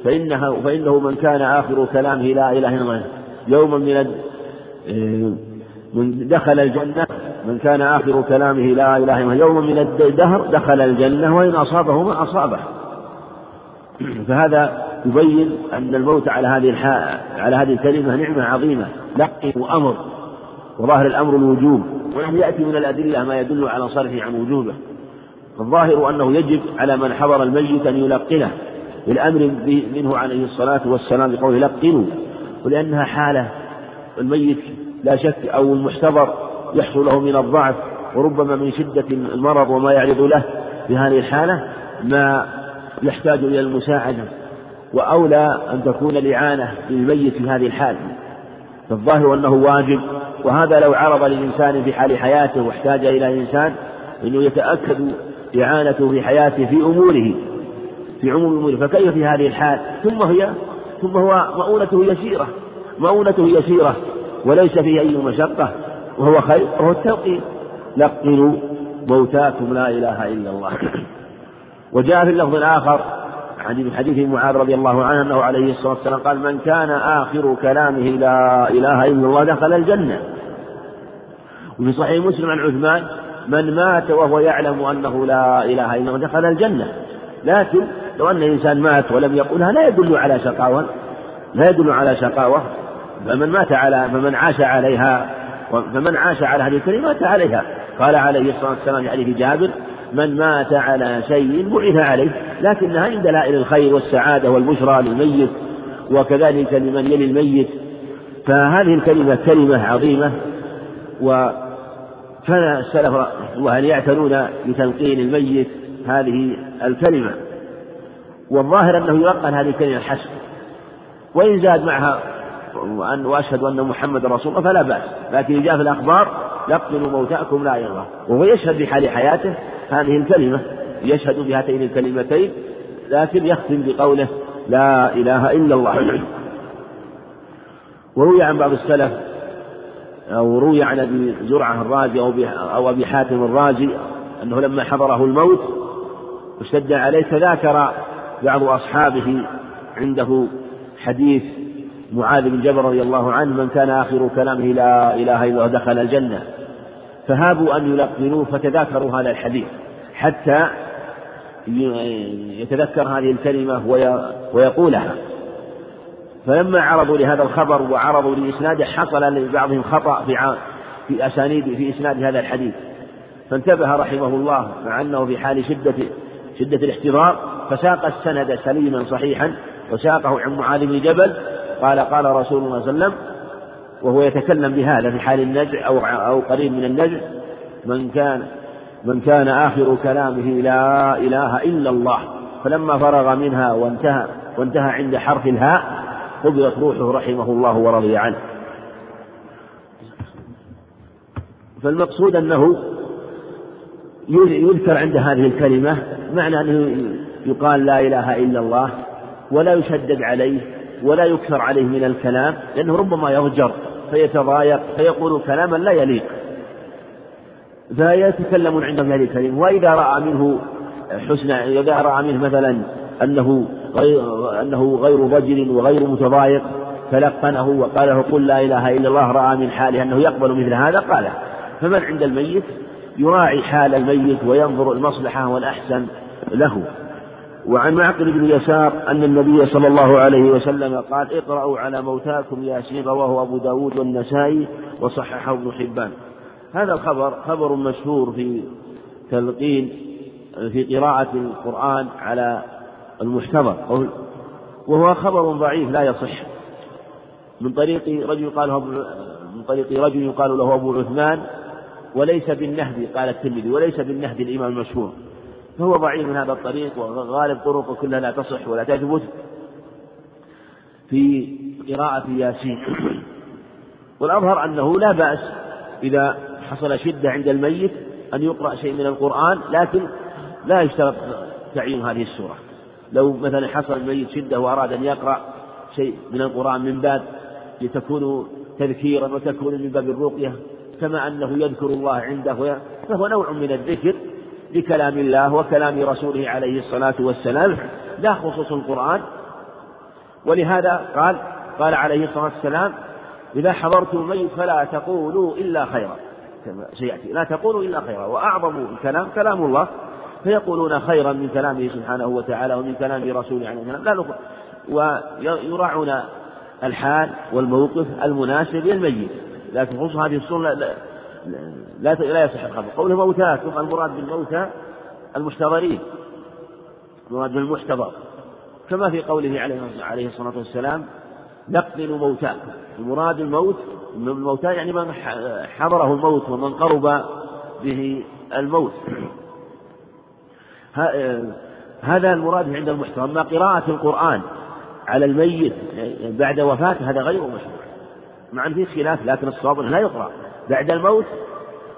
فانه فإنه من كان آخر كلامه لا إله إلا الله. يوما من من دخل الجنة من كان آخر كلامه لا إله إلا الله. يوما من الدهر دخل الجنة وإن أصابه ما أصابه. فهذا يبين أن الموت على هذه على هذه الكلمة نعمة عظيمة. لقي وأمر وظاهر الأمر الوجوب. ولم يأتي من الأدلة ما يدل على صرفه عن وجوبه. الظاهر أنه يجب على من حضر الميت أن يلقنه بالأمر منه عليه الصلاة والسلام بقوله لقنوا ولأنها حالة الميت لا شك أو المحتضر يحصل له من الضعف وربما من شدة المرض وما يعرض له في هذه الحالة ما يحتاج إلى المساعدة وأولى أن تكون الإعانة للميت في هذه الحال. فالظاهر أنه واجب وهذا لو عرض للإنسان في حال حياته واحتاج إلى إنسان أنه يتأكد إعانته في حياته في أموره في عموم أموره. فكيف في هذه الحال؟ ثم هي ثم هو مؤونته يسيرة مؤونته يسيرة وليس فيه أي مشقة وهو خير وهو التوقيت. لقنوا موتاكم لا إله إلا الله. وجاء في اللفظ الآخر عن حديث معاذ رضي الله عنه أنه عليه الصلاة والسلام قال من كان آخر كلامه لا إله إلا الله دخل الجنة. وفي صحيح مسلم عن عثمان من مات وهو يعلم أنه لا إله إلا الله دخل الجنة. لكن لو أن الإنسان مات ولم يقولها لا يدل على شقاوة لا يدل على شقاوة. فمن مات على فمن عاش عليها فمن عاش على هذه الكلمة مات عليها. قال عليه الصلاة والسلام في جابر من مات على شيء بعث عليه. لكنها من دلائل الخير والسعادة والبشرى للميت وكذلك لمن يلي الميت. فهذه الكلمة كلمة عظيمة وكان السلف وهل يعتنون بتلقين الميت هذه الكلمة؟ والظاهر أنه يلقن هذه الكلمة حسب وإن زاد معها وأن وأشهد أن محمد رسول الله فلا بأس. لكن جاء في الأخبار لقنوا موتاكم لا يرضى. وهو يشهد بحال حياته هذه الكلمة. يشهد بهاتين الكلمتين لكن يختم بقوله لا إله إلا الله. وروي عن بعض السلف أو روي عن أبي زرعة الرازي أو أو أبي حاتم الرازي أنه لما حضره الموت واشتد عليه تذاكر بعض أصحابه عنده حديث معاذ بن جبل رضي الله عنه من كان آخر كلامه لا إله إلا الله دخل الجنة. فهابوا أن يلقنوه فتذاكروا هذا الحديث حتى يتذكر هذه الكلمة ويقولها. فلما عرضوا لهذا الخبر وعرضوا لإسناده حصل لبعضهم خطأ في في أسانيد في إسناد هذا الحديث. فانتبه رحمه الله مع أنه في حال شدة شدة الاحتضار فساق السند سليما صحيحا وساقه عن معاذ بن جبل. قال قال رسول الله صلى الله عليه وسلم وهو يتكلم بهذا في حال النزع أو أو قريب من النزع من كان من كان آخر كلامه لا إله إلا الله. فلما فرغ منها وانتهى وانتهى عند حرف الهاء قبضت روحه رحمه الله ورضي عنه. فالمقصود أنه يذكر عند هذه الكلمة معنى أنه يقال لا إله إلا الله ولا يشدد عليه ولا يكثر عليه من الكلام لأنه ربما يضجر فيتضايق فيقول كلاما لا يليق. فيتكلمون عنده بهذه الكلمة وإذا رأى منه حسن إذا رأى منه مثلا أنه أنه غير ضجر وغير متضايق تلقنه وقال له قل لا إله إلا الله رأى من حاله أنه يقبل مثل هذا قال. فمن عند الميت يراعي حال الميت وينظر المصلحة والأحسن له. وعن معقل بن يسار أن النبي صلى الله عليه وسلم قال اقرأوا على موتاكم ياسين رواه أبو داود والنسائي وصححه ابن حبان. هذا الخبر خبر مشهور في تلقين في قراءة القرآن على المحتضر وهو خبر ضعيف لا يصح. من طريق رجل قال من طريق رجل يقال له أبو عثمان وليس بالنهدي قال الترمذي وليس بالنهدي الإمام المشهور. فهو ضعيف من هذا الطريق وغالب طرقه كلها لا تصح ولا تثبت في قراءة ياسين. والأظهر أنه لا بأس إذا حصل شدة عند الميت أن يقرأ شيء من القرآن لكن لا يشترط تعيين هذه السورة. لو مثلا حصل الميت شدة وأراد أن يقرأ شيء من القرآن من باب لتكون تذكيرا وتكون من باب الرقية كما أنه يذكر الله عنده فهو نوع من الذكر بكلام الله وكلام رسوله عليه الصلاة والسلام لا خصوص القرآن. ولهذا قال قال عليه الصلاة والسلام إذا حضرتم الميت فلا تقولوا إلا خيرا. كما سيأتي لا تقولوا إلا خيرا. وأعظم الكلام كلام الله. فيقولون خيرا من كلامه سبحانه وتعالى ومن كلام رسوله عليه السلام. لا ويراعون الحال والموقف المناسب للميت. لكن خصوص هذه السنة لا, لا, لا يصح الخبر. قوله موتاكم المراد بالموتى المحتضرين. المراد بالمحتضر. كما في قوله عليه الصلاة والسلام نقتل موتاكم. المراد الموت الموتى يعني من حضره الموت ومن قرب به الموت. هذا المراد عند المحتضر أما قراءة القرآن على الميت بعد وفاته هذا غير مشروع. مع أن فيه خلاف لكن الصواب لا يقرأ. بعد الموت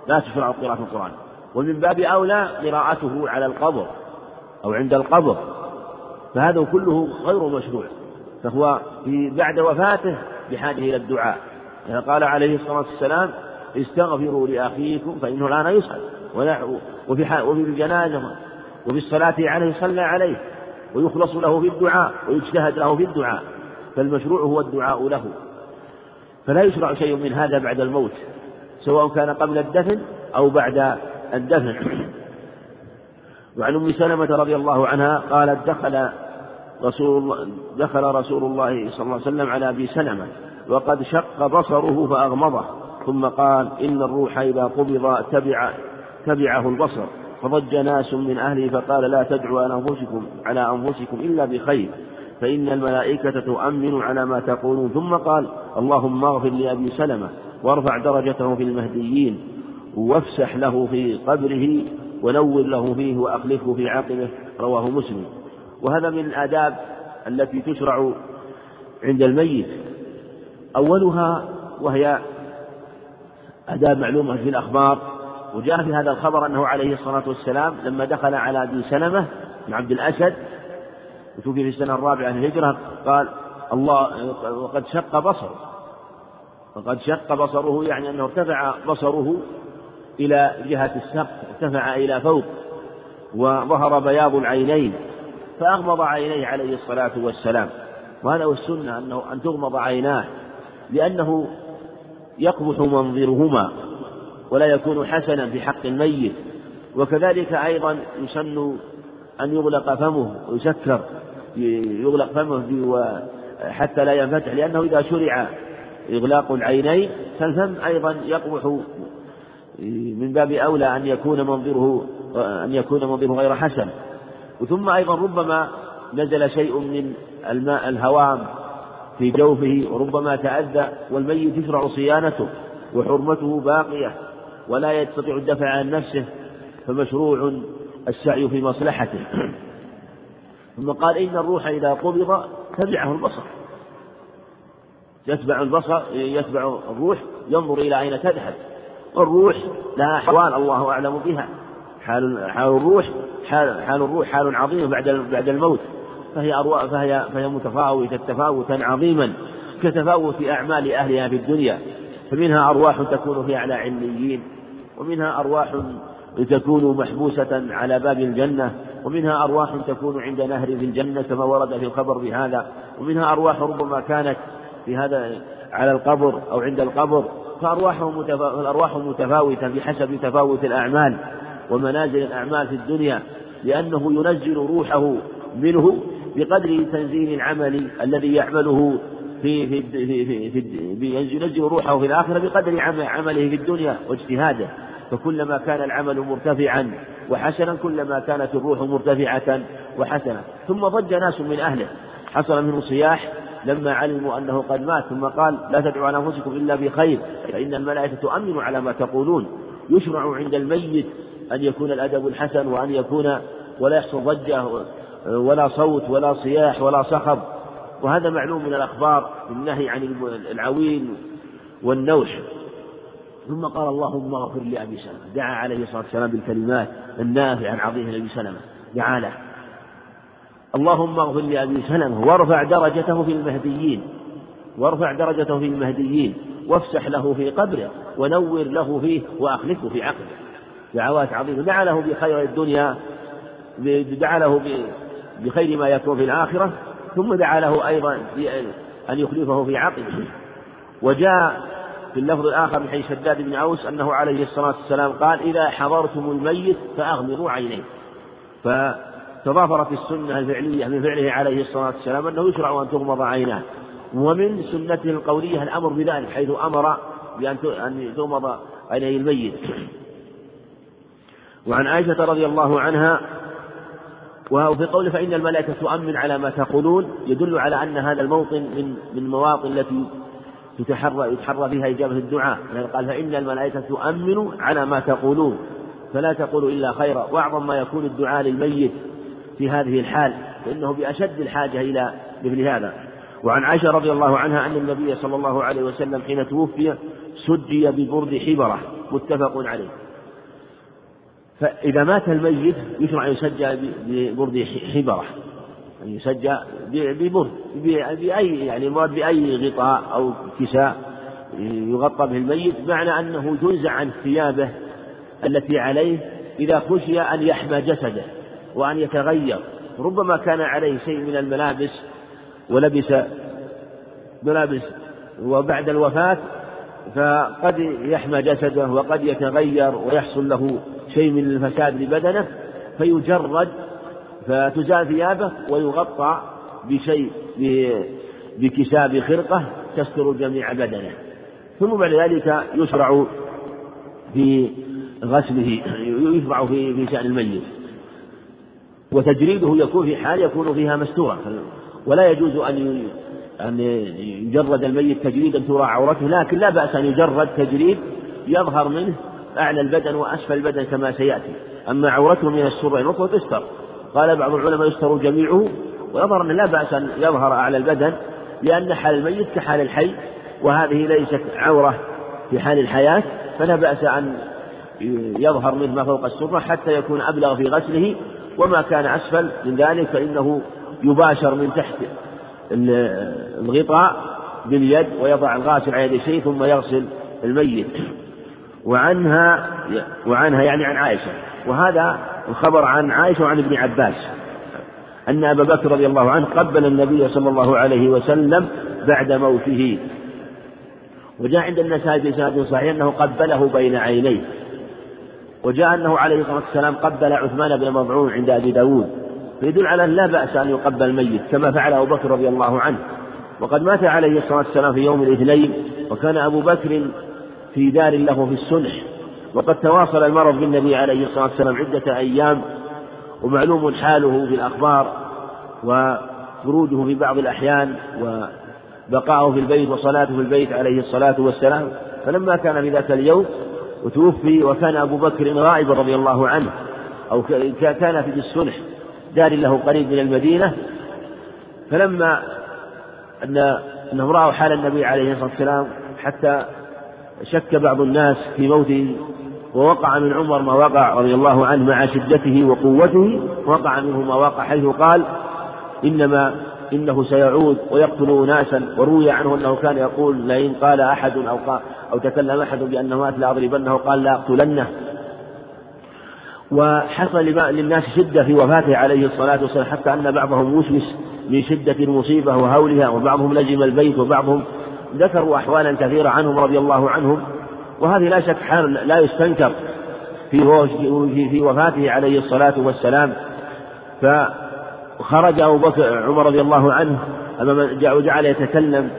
لا تشرع قراءة القرآن. ومن باب أولى قراءته على القبر أو عند القبر. فهذا كله غير مشروع. فهو في بعد وفاته بحاجة إلى الدعاء. قال عليه الصلاة والسلام استغفروا لأخيكم فإنه الآن يسأل. وفي وفي الجنازة وفي الصلاة عليه صلى عليه ويخلص له في الدعاء ويجتهد له في الدعاء فالمشروع هو الدعاء له. فلا يشرع شيء من هذا بعد الموت سواء كان قبل الدفن أو بعد الدفن. وعن أم سلمة رضي الله عنها قالت دخل رسول الله دخل رسول الله صلى الله عليه وسلم على أبي سلمة وقد شق بصره فأغمضه ثم قال إن الروح إذا قبض تبع تبعه البصر. فضج ناس من أهله فقال لا تدعوا على أنفسكم على أنفسكم إلا بخير فإن الملائكة تؤمن على ما تقولون. ثم قال اللهم اغفر لأبي سلمة وارفع درجته في المهديين وافسح له في قبره ونور له فيه وأخلفه في عقبه رواه مسلم. وهذا من الآداب التي تشرع عند الميت. أولها وهي آداب معلومة في الأخبار وجاء في هذا الخبر أنه عليه الصلاة والسلام لما دخل على أبي سلمة بن عبد الأسد وتوفي في السنة الرابعة للهجرة قال الله وقد شق بصره. وقد شق بصره يعني أنه ارتفع بصره إلى جهة السقف ارتفع إلى فوق وظهر بياض العينين فأغمض عينيه عليه الصلاة والسلام. وهذا هو السنة أنه أن تغمض عيناه لأنه يقبح منظرهما. ولا يكون حسنا في حق الميت. وكذلك أيضا يسن أن يغلق فمه ويسكر يغلق فمه حتى لا ينفتح لأنه إذا شرع إغلاق العينين فالفم أيضا يقبح من باب أولى أن يكون منظره أن يكون منظره غير حسن. وثم أيضا ربما نزل شيء من الماء الهوام في جوفه وربما تأذى والميت يشرع صيانته وحرمته باقية. ولا يستطيع الدفع عن نفسه فمشروع السعي في مصلحته. ثم قال إن الروح إذا قبض تبعه البصر. يتبع البصر يتبع الروح ينظر إلى أين تذهب. الروح لها أحوال الله أعلم بها. حال حال الروح حال, حال الروح حال عظيم بعد بعد الموت. فهي أرواح فهي فهي متفاوتة تفاوتا عظيما كتفاوت أعمال أهلها في الدنيا. فمنها أرواح تكون في أعلى عليين. ومنها أرواح تكون محبوسة على باب الجنة ومنها أرواح تكون عند نهر في الجنة كما ورد في الخبر بهذا ومنها أرواح ربما كانت في هذا على القبر أو عند القبر فأرواحهم الأرواح متفاوتة بحسب تفاوت الأعمال ومنازل الأعمال في الدنيا لأنه ينزل روحه منه بقدر تنزيل العمل الذي يعمله في في في في, في ينزل روحه في الآخرة بقدر عمله في الدنيا واجتهاده. فكلما كان العمل مرتفعا وحسنا كلما كانت الروح مرتفعة وحسنا. ثم ضج ناس من أهله. حصل منه صياح لما علموا أنه قد مات ثم قال لا تدعوا على أنفسكم إلا بخير فإن الملائكة تؤمن على ما تقولون. يشرع عند الميت أن يكون الأدب الحسن وأن يكون ولا يحصل ضجة ولا صوت ولا صياح ولا صخب. وهذا معلوم من الأخبار النهي عن العويل والنوح ثم قال اللهم اغفر لأبي سلمة. دعا عليه الصلاة والسلام بالكلمات النافعة العظيمة لأبي سلمة دعا له. اللهم اغفر لأبي سلمة وارفع درجته في المهديين. وارفع درجته في المهديين. وافسح له في قبره. ونور له فيه وأخلفه في عقله دعوات عظيمة. دعا له بخير الدنيا دعا له بخير ما يكون في الآخرة. ثم دعا له أيضا أن يخلفه في عقله وجاء في اللفظ الآخر من حديث شداد بن أوس أنه عليه الصلاة والسلام قال إذا حضرتم الميت فأغمضوا عينيه. فتضافرت السنة الفعلية من فعله عليه الصلاة والسلام أنه يشرع أن تغمض عيناه. ومن سنته القولية الأمر بذلك حيث أمر بأن أن تغمض عيني الميت. وعن عائشة رضي الله عنها وفي قوله فإن الملائكة تؤمن على ما تقولون يدل على أن هذا الموطن من من المواطن التي تتحرى يتحرى فيها إجابة الدعاء. يعني قال فإن الملائكة تؤمن على ما تقولون. فلا تقولوا إلا خيرا. وأعظم ما يكون الدعاء للميت في هذه الحال فإنه بأشد الحاجة إلى مثل هذا. وعن عائشة رضي الله عنها أن النبي صلى الله عليه وسلم حين توفي سجي ببرد حبرة. متفق عليه. فإذا مات الميت يشرع يسجى ببرد حبرة. يعني يسجى ببرد بأي يعني مراد بأي غطاء أو كساء يغطى به الميت معنى أنه تنزع عن ثيابه التي عليه إذا خشي أن يحمى جسده وأن يتغير. ربما كان عليه شيء من الملابس ولبس ملابس وبعد الوفاة فقد يحمى جسده وقد يتغير ويحصل له شيء من الفساد لبدنه فيجرد فتزال ثيابه ويغطى بشيء بكساء بخرقة تستر جميع بدنه. ثم بعد ذلك يشرع في غسله يشرع في في شأن الميت. وتجريده يكون في حال يكون فيها مستورا ولا يجوز أن أن يجرد الميت تجريدا ترى عورته لكن لا بأس أن يجرد تجريد يظهر منه أعلى البدن وأسفل البدن كما سيأتي. أما عورته من السر النطفة تستر. قال بعض العلماء يستر جميعه ويظهر أن لا بأس أن يظهر أعلى البدن لأن حال الميت كحال الحي وهذه ليست عورة في حال الحياة فلا بأس أن يظهر منه ما فوق السرة حتى يكون أبلغ في غسله وما كان أسفل من ذلك فإنه يباشر من تحت الغطاء باليد ويضع الغاسل على يد شيء ثم يغسل الميت. وعنها وعنها يعني عن عائشة. وهذا الخبر عن عائشة وعن ابن عباس. أن أبا بكر رضي الله عنه قبل النبي صلى الله عليه وسلم بعد موته. وجاء عند النسائي في سند صحيح أنه قبله بين عينيه. وجاء أنه عليه الصلاة والسلام قبل عثمان بن مضعون عند أبي داود. فيدل على أن لا بأس أن يقبل الميت كما فعل أبو بكر رضي الله عنه. وقد مات عليه الصلاة والسلام في يوم الاثنين وكان أبو بكر في دار له في السنح وقد تواصل المرض بالنبي عليه الصلاة والسلام عدة أيام ومعلوم حاله في الأخبار وخروجه في بعض الأحيان وبقاؤه في البيت وصلاته في البيت عليه الصلاة والسلام. فلما كان في ذاك اليوم وتوفي وكان أبو بكر غائبا رضي الله عنه أو كان في السنح دار له قريب من المدينة فلما أن أنهم رأوا حال النبي عليه الصلاة والسلام حتى شك بعض الناس في موته ووقع من عمر ما وقع رضي الله عنه مع شدته وقوته وقع منه ما وقع حيث قال إنما إنه سيعود ويقتل ناسا وروي عنه أنه كان يقول لئن قال أحد أو قال أو تكلم أحد بأنه مات لأضربنه قال لأقتلنه وحصل للناس شدة في وفاته عليه الصلاة والسلام حتى أن بعضهم وسوس من شدة المصيبة وهولها وبعضهم لزم البيت وبعضهم ذكروا أحوالا كثيرة عنهم رضي الله عنهم. وهذه لا شك حال لا يستنكر في في وفاته عليه الصلاة والسلام. فخرج أبو بكر عمر رضي الله عنه أمام وجعل يتكلم.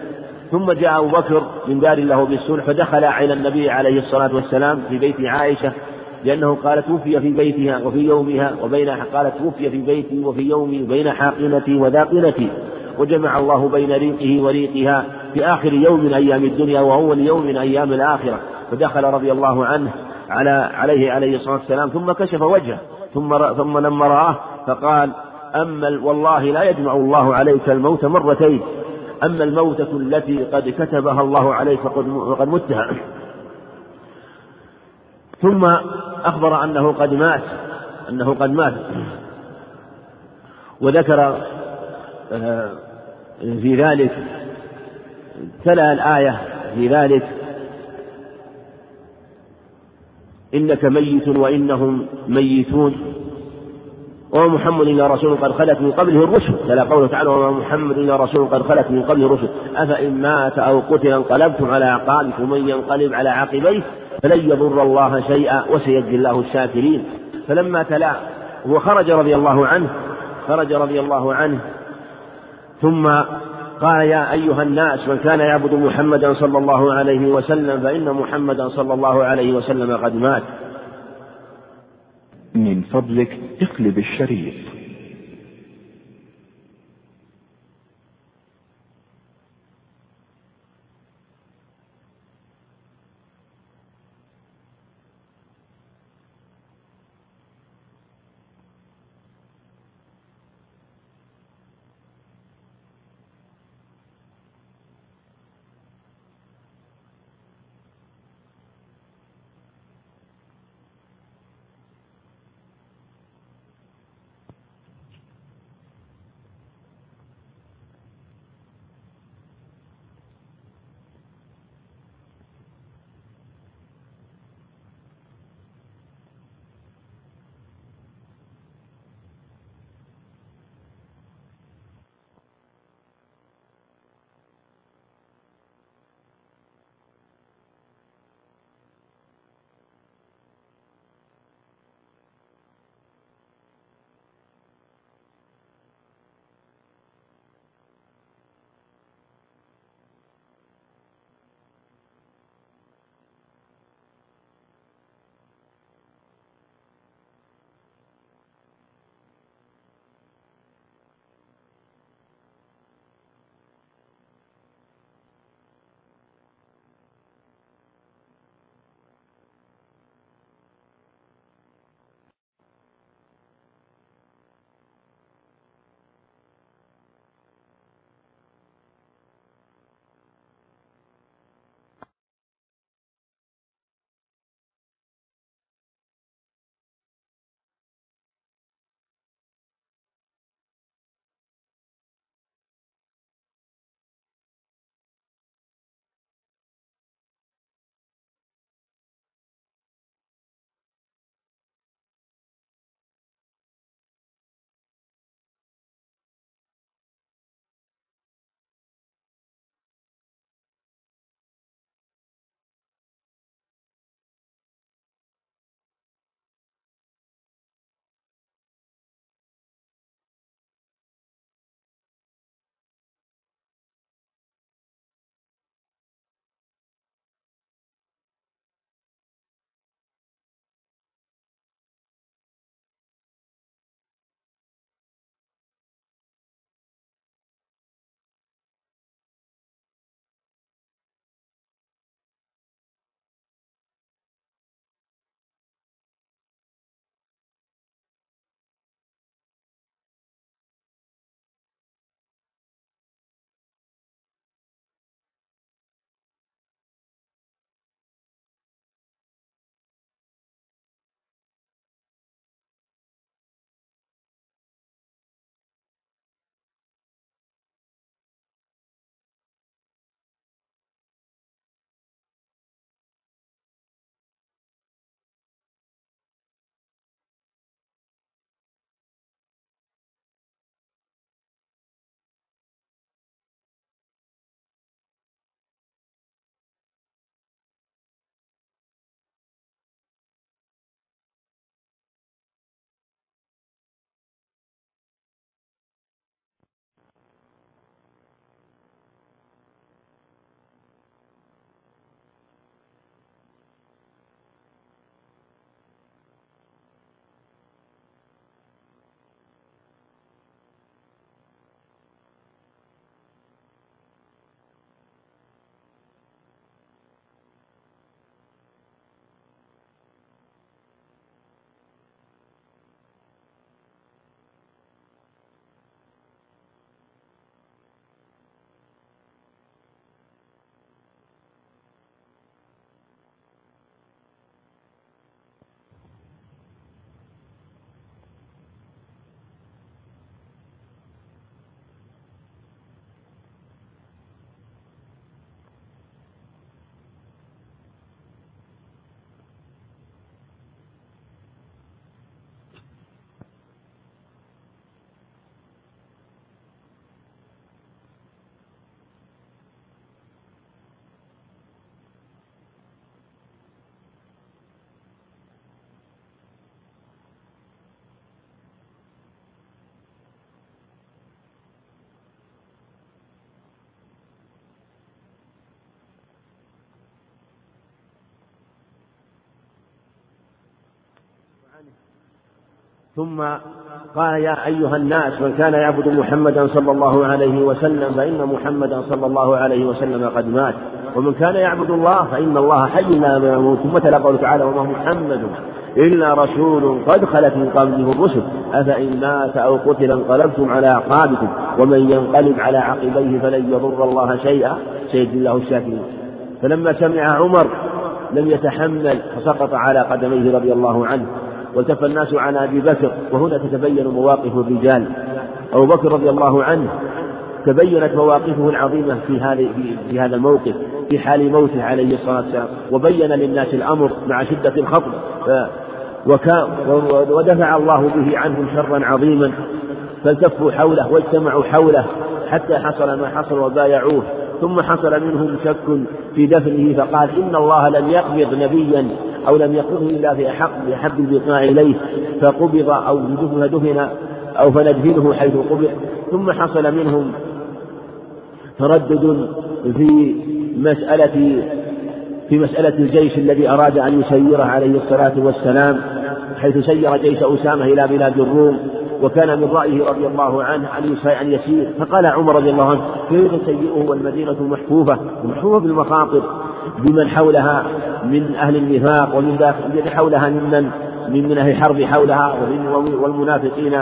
ثم جاء أبو بكر من دار له بالسلح فدخل إلى النبي عليه الصلاة والسلام في بيت عائشة. لأنه قال توفي في بيتها وفي يومها وبين قالت توفي في بيتي وفي يومي وبين حاقنتي وذاقنتي وجمع الله بين ريقه وريقها في آخر يوم من أيام الدنيا وأول يوم من أيام الآخرة. فدخل رضي الله عنه على عليه عليه الصلاة والسلام ثم كشف وجهه. ثم ثم لما رآه فقال أما والله لا يجمع الله عليك الموت مرتين. أما الموتة التي قد كتبها الله عليك فقد متها. ثم أخبر أنه قد مات أنه قد مات. وذكر آه، في ذلك تلا الآية في ذلك إنك ميت وإنهم ميتون. وما محمد إلا رسول قد خلت من قبله الرسل. تلا قوله تعالى وما محمد إلا رسول قد خلت من قبله الرسل أفإن مات أو قتل انقلبتم على أعقابكم من ينقلب على عقبيه فلن يضر الله شيئا وسيجزي الله الشاكرين. فلما تلا وخرج رضي الله عنه خرج رضي الله عنه. ثم قال يا أيها الناس من كان يعبد محمدا صلى الله عليه وسلم فإن محمدا صلى الله عليه وسلم قد مات. من فضلك اقلب الشريط ثم قال يا أيها الناس من كان يعبد محمدا صلى الله عليه وسلم فإن محمدا صلى الله عليه وسلم قد مات. ومن كان يعبد الله فإن الله حي لا يموت. ثم تلا قوله تعالى وما محمد إلا رسول قد خلت من قبله الرسل. أفإن مات أو قتل انقلبتم على أعقابكم. ومن ينقلب على عقبيه فلن يضر الله شيئا. سيجزي الله الشاكرين. فلما سمع عمر لم يتحمل فسقط على قدميه رضي الله عنه. والتف الناس عن أبي بكر وهنا تتبين مواقف الرجال. أبو بكر رضي الله عنه تبينت مواقفه العظيمة في هذا في هذا الموقف في حال موته عليه الصلاة والسلام. وبين للناس الأمر مع شدة الخطب. ودفع الله به عنهم شرا عظيما. فالتفوا حوله واجتمعوا حوله حتى حصل ما حصل وبايعوه. ثم حصل منهم شك في دفنه فقال إن الله لم يقبض نبيا أو لم يقبضه إلا في أحق بأحب البقاع إليه فقبض أو دفن دفن أو فندفنه حيث قبض ثم حصل منهم تردد في مسألة في مسألة الجيش الذي أراد أن يسيره عليه الصلاة والسلام حيث سير جيش أسامة إلى بلاد الروم وكان من رأيه رضي الله عنه أن يسير فقال عمر رضي الله عنه كيف سيئه والمدينة محفوفة؟ محفوفة بالمخاطر بمن حولها من أهل النفاق ومن داخل حولها ممن من من أهل الحرب حولها والمنافقين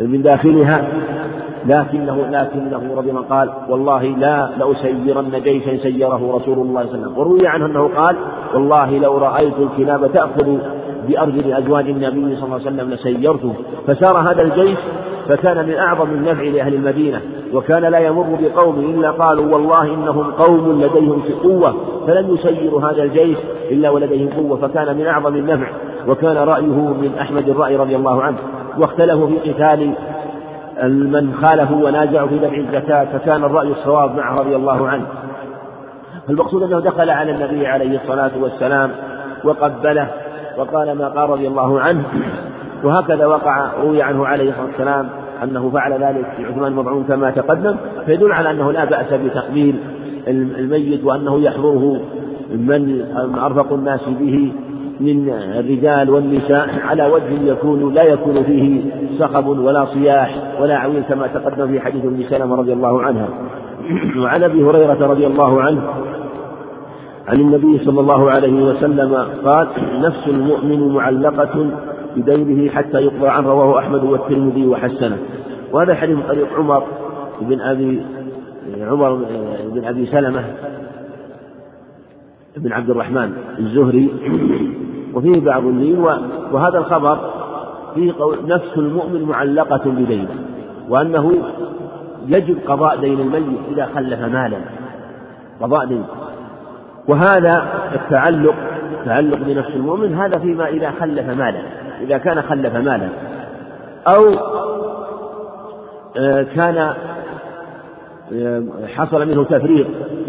من داخلها. لكنه لكنه رضي الله قال والله لا لأسيرن جيشا سيره رسول الله صلى الله عليه وسلم. وروي عنه أنه قال والله لو رأيت الكلاب تأخذ بأرجل أزواج النبي صلى الله عليه وسلم لسيرته فسار هذا الجيش فكان من أعظم النفع لأهل المدينة وكان لا يمر بقوم إلا قالوا والله إنهم قوم لديهم في قوة فلن يسيروا هذا الجيش إلا ولديهم قوة فكان من أعظم النفع وكان رأيه من أحمد الرأي رضي الله عنه واختلفوا في قتال من خالفوا ونازعوا في دفع الزكاة فكان الرأي الصواب معه رضي الله عنه. المقصود أنه دخل على النبي عليه الصلاة والسلام وقبله وقال ما قال رضي الله عنه وهكذا وقع روي عنه عليه الصلاة والسلام أنه فعل ذلك في عثمان مضعون كما تقدم فيدل على أنه لا بأس بتقبيل الميت وأنه يحضره من أرفق الناس به من الرجال والنساء على وجه يكون لا يكون فيه صخب ولا صياح ولا عويل كما تقدم في حديث أم سلمة رضي الله عنها. وعن أبي هريرة رضي الله عنه عن النبي صلى الله عليه وسلم قال نفس المؤمن معلقة بدينه حتى يقضى عنه رواه أحمد والترمذي وحسنه. وهذا حديث طريق عمر بن أبي عمر بن أبي سلمة بن عبد الرحمن الزهري. وفيه بعض اللين وهذا الخبر فيه قول نفس المؤمن معلقة بدينه وأنه يجب قضاء دين الميت إذا خلف مالا قضاء دين. وهذا التعلق تعلق بنفس المؤمن هذا فيما إذا خلف مالا. إذا كان خلف مالا أو آه، كان آه، حصل منه تفريط.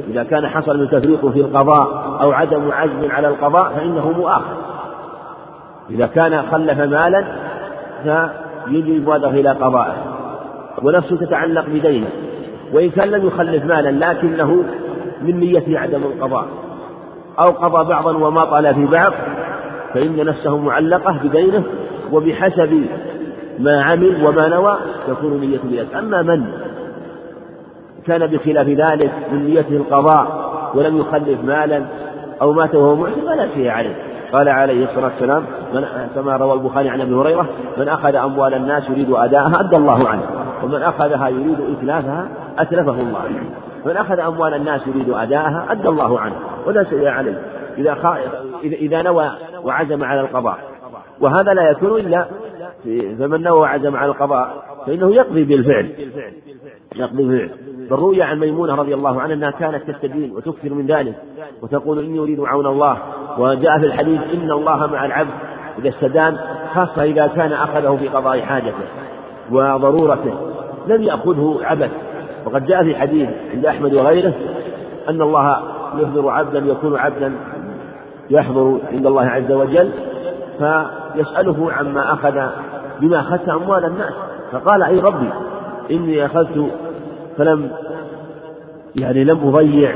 إذا كان حصل منه تفريط في القضاء أو عدم عزم على القضاء فإنه مؤاخذ. إذا كان خلف مالا فيجب المبادرة إلى قضائه ونفسه تتعلق بدينه. وإن كان لم يخلف مالا لكنه من نيته عدم القضاء أو قضى بعضا وماطل في بعض فإن نفسه معلقة بدينه وبحسب ما عمل وما نوى تكون نيته بذلك أما من كان بخلاف ذلك من نيته القضاء ولم يخلف مالا أو مات وهو معسر فلا شيء عليه. قال عليه الصلاة والسلام من كما روى البخاري عن أبي هريرة من أخذ أموال الناس يريد أداءها أدى الله عنه ومن أخذها يريد إتلافها أتلفه الله. عنه من أخذ أموال الناس يريد أداءها أدى الله عنه ولا شيء عليه. إذا إذا نوى وعزم على القضاء. وهذا لا يكون إلا فمن نوى وعزم على القضاء فإنه يقضي بالفعل. يقضي بالفعل. بل روي عن ميمونة رضي الله عنها أنها كانت تستدين وتكثر من ذلك وتقول إني أريد عون الله. وجاء في الحديث إن الله مع العبد إذا استدان خاصة إذا كان أخذه في قضاء حاجته وضرورته. لم يأخذه عبث وقد جاء في حديث عند أحمد وغيره أن الله يحضر عبدا يكون عبدا يحضر عند الله عز وجل فيسأله عما أخذ بما أخذت أموال الناس. فقال أي ربي إني أخذت فلم يعني لم أضيع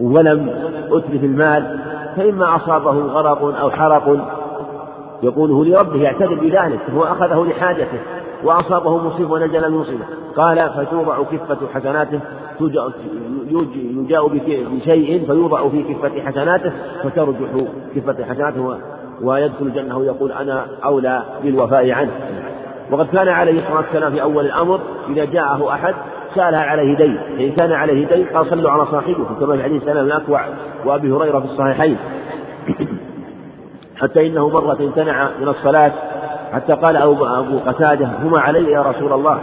ولم أتلف المال فإما أصابه غرق أو حرق يقوله لربه يعتذر بذلك. هو أخذه لحاجته وأصابه مصيبة ونزل المصيبة. قال فتوضع كفة حسناته يجاء بشيء فيوضع في كفة حسناته فترجح كفة حسناته ويدخل الجنة ويقول أنا أولى بالوفاء عنه. وقد كان عليه الصلاة والسلام في أول الأمر إذا جاءه أحد سألها عليه دين فإن كان عليه دين قال صلوا على صاحبكم كما في حديث سلام الأكوع وأبي هريرة في الصحيحين. حتى إنه مرة امتنع من الصلاة حتى قال أبو, قتادة هما علي يا رسول الله.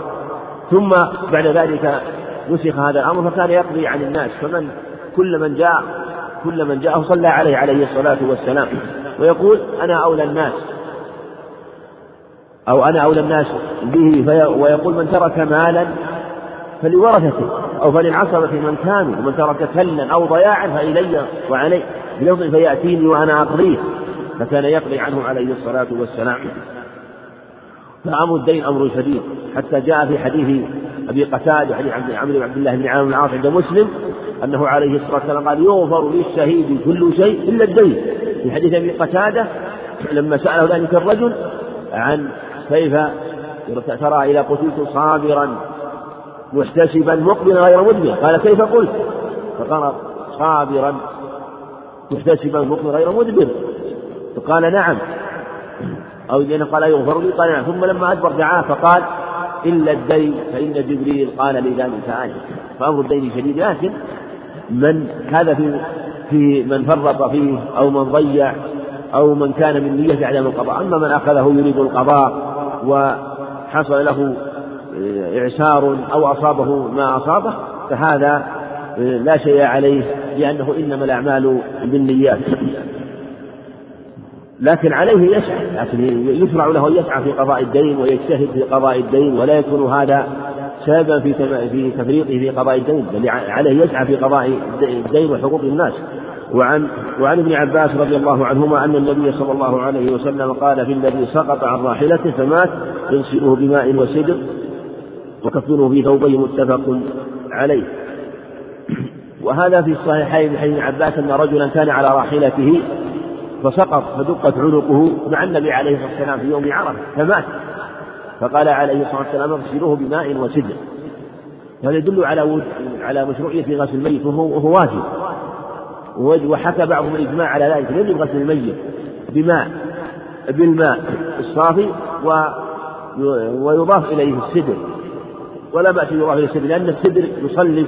ثم بعد ذلك نسخ هذا الأمر فكان يقضي عن الناس. فمن كل من جاء كل من جاءه صلى عليه عليه الصلاة والسلام. ويقول أنا أولى الناس. أو أنا أولى الناس به. ويقول من ترك مالا فلورثته. أو فللعصبة من كانوا ومن ترك كلا أو ضياعا فإلي وعلي بلفظ فيأتيني وأنا أقضيه. فكان يقضي عنه عليه الصلاة والسلام. فأمر الدين أمر شديد. حتى جاء في حديث أبي قتادة حديث عمرو بن عبد الله بن عامر بن العاص عند مسلم أنه عليه الصلاة والسلام قال يغفر للشهيد كل شيء إلا الدين. في حديث أبي قتادة لما سأله ذلك الرجل عن كيف ترى إذا قتلت صابرا محتسبا مقبلا غير مدبر قال كيف قلت؟ فقال صابرا محتسبا مقبلا غير مدبر فقال نعم. أو قال يغفر لي؟ قال نعم. ثم لما أدبر دعاه فقال إلا الدين فإن جبريل قال لي ذلك آية. فأمر الدين شديد لكن من هذا في في من فرط فيه أو من ضيع أو من كان من نية عدم القضاء. أما من أخذه يريد القضاء وحصل له إعسار أو أصابه ما أصابه فهذا لا شيء عليه لأنه إنما الأعمال بالنيات. لكن عليه يسعى لكن يشرع له أن يسعى في قضاء الدين ويجتهد في قضاء الدين ولا يكون هذا سببا في في تفريطه في قضاء الدين بل عليه يسعى في قضاء الدين وحقوق الناس. وعن وعن ابن عباس رضي الله عنهما أن النبي صلى الله عليه وسلم قال في الذي سقط عن راحلته فمات يغسله بماء وسدر وكفنه في ثوبه متفق عليه. وهذا في الصحيحين من حديث عباس أن رجلا كان على راحلته فسقط فدقت عنقه مع النبي عليه الصلاة والسلام في يوم عرفة فمات. فقال عليه الصلاة والسلام اغسلوه بماء وسدر. هذا يدل على على مشروعية غسل الميت وهو, واجب. وحكى بعضهم الإجماع على ذلك. يجب غسل الميت بماء بالماء الصافي و ويضاف إليه السدر. ولا بأس يضاف إليه السدر لأن السدر يصلب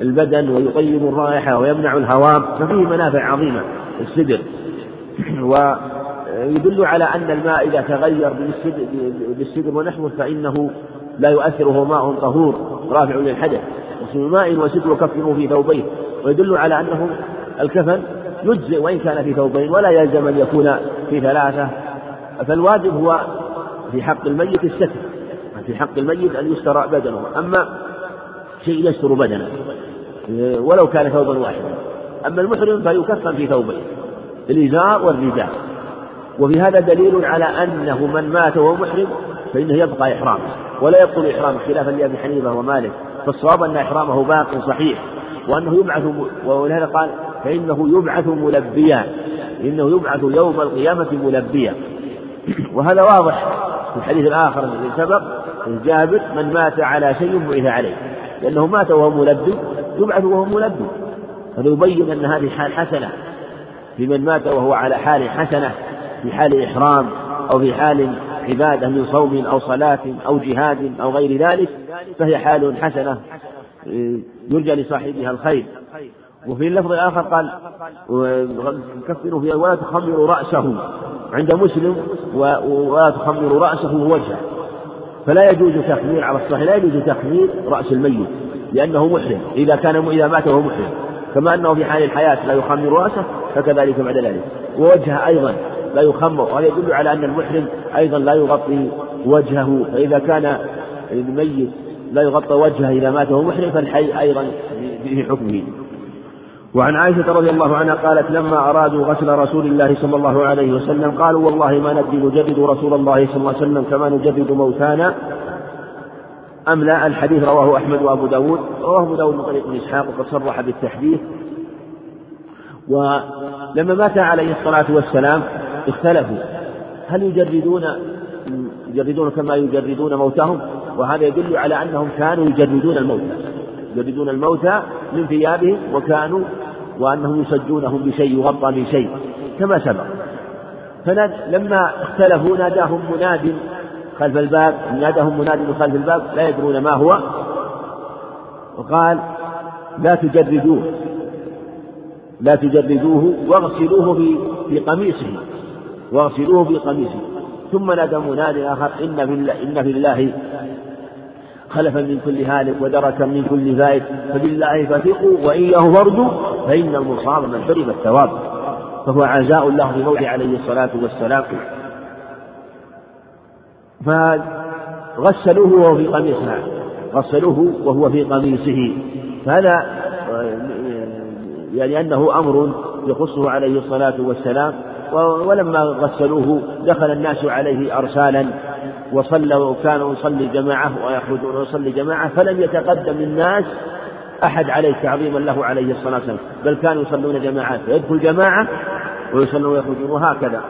البدن ويطيب الرائحة ويمنع الهوام. ففيه منافع عظيمة السدر. ويدل على أن الماء إذا تغير بالسدر ونحوه فإنه لا يؤثره ماء طهور. رافع للحدث. ماء وسدر وكفنه في ثوبيه ويدل على أنه الكفن يجزئ وإن كان في ثوبين ولا يلزم أن يكون في ثلاثة. فالواجب هو في حق الميت الستر. في حق الميت أن يستر بدنه. أما شيء يستر بدنه ولو كان ثوبا واحدا. أما المحرم فيكفن في ثوبين. الإزار والرداء وفي هذا دليل على أنه من مات وهو محرم فإنه يبقى إحرام. ولا يبطل إحرامه خلافا لأبي حنيفة ومالك. فالصواب أن إحرامه باق صحيح. وأنه يبعث ولهذا قال فإنه يبعث ملبيا. إنه يبعث يوم القيامة ملبيا. وهذا واضح في الحديث الآخر الذي سبق جابر من مات على شيء بعث عليه. لأنه مات وهو ملبي يبعث وهو ملبي. هذا يبين أن هذه حال حسنة. في من مات وهو على حال حسنة في حال إحرام أو في حال عبادة من صوم أو صلاة أو جهاد أو غير ذلك فهي حال حسنة يرجى لصاحبها الخير. وفي اللفظ الآخر قال كفروا فيها ولا تخمروا رأسه عند مسلم ولا تخمروا رأسه ووجهه فلا يجوز تخمير على الصحيح لا يجوز تخمير رأس الميت لأنه محرم إذا كان إذا مات وهو محرم. كما أنه في حال الحياة لا يخمر رأسه فكذلك بعد ذلك ووجهه أيضا لا يخمر وهذا يدل على أن المحرم أيضا لا يغطي وجهه. فإذا كان الميت لا يغطى وجهه إذا مات وهو محرم فالحي أيضا في حكمه. وعن عائشة رضي الله عنها قالت لما أرادوا غسل رسول الله صلى الله عليه وسلم قالوا والله ما ندري نجدد رسول الله صلى الله عليه وسلم كما نجدد موتانا أم لا؟ الحديث رواه أحمد وأبو داود. رواه أبو داود من طريق إسحاق وقد صرح بالتحديث. ولما مات عليه الصلاة والسلام اختلفوا. هل يجردون يجردون كما يجردون موتهم؟ وهذا يدل على أنهم كانوا يجردون الموتى يجردون الموتى من ثيابهم وكانوا وأنهم يسجونهم بشيء يغطى بشيء كما سبق. فلما اختلفوا ناداهم مناد خلف الباب ناداهم مناد من خلف الباب لا يدرون ما هو. وقال لا تجردوه لا تجردوه واغسلوه في في قميصه واغسلوه في قميصه. ثم نادى مناد آخر إن في الله إن في الله خلفا من كل هالك ودركا من كل فائت فبالله فثقوا وإياه فارجوا فإن المصاب من حرم الثواب. فهو عزاء له بموت عليه الصلاة والسلام. فغسلوه وهو في قميصه. غسلوه وهو في قميصه. فهذا يعني أنه أمر يخصه عليه الصلاة والسلام ولما غسلوه دخل الناس عليه أرسالا وصلى وكانوا يصلي جماعة ويخرجون ويصلي جماعة فلم يتقدم الناس أحد عليه تعظيما له عليه الصلاة والسلام بل كانوا يصلون جماعات فيدخل جماعة ويصلون ويخرجون وهكذا.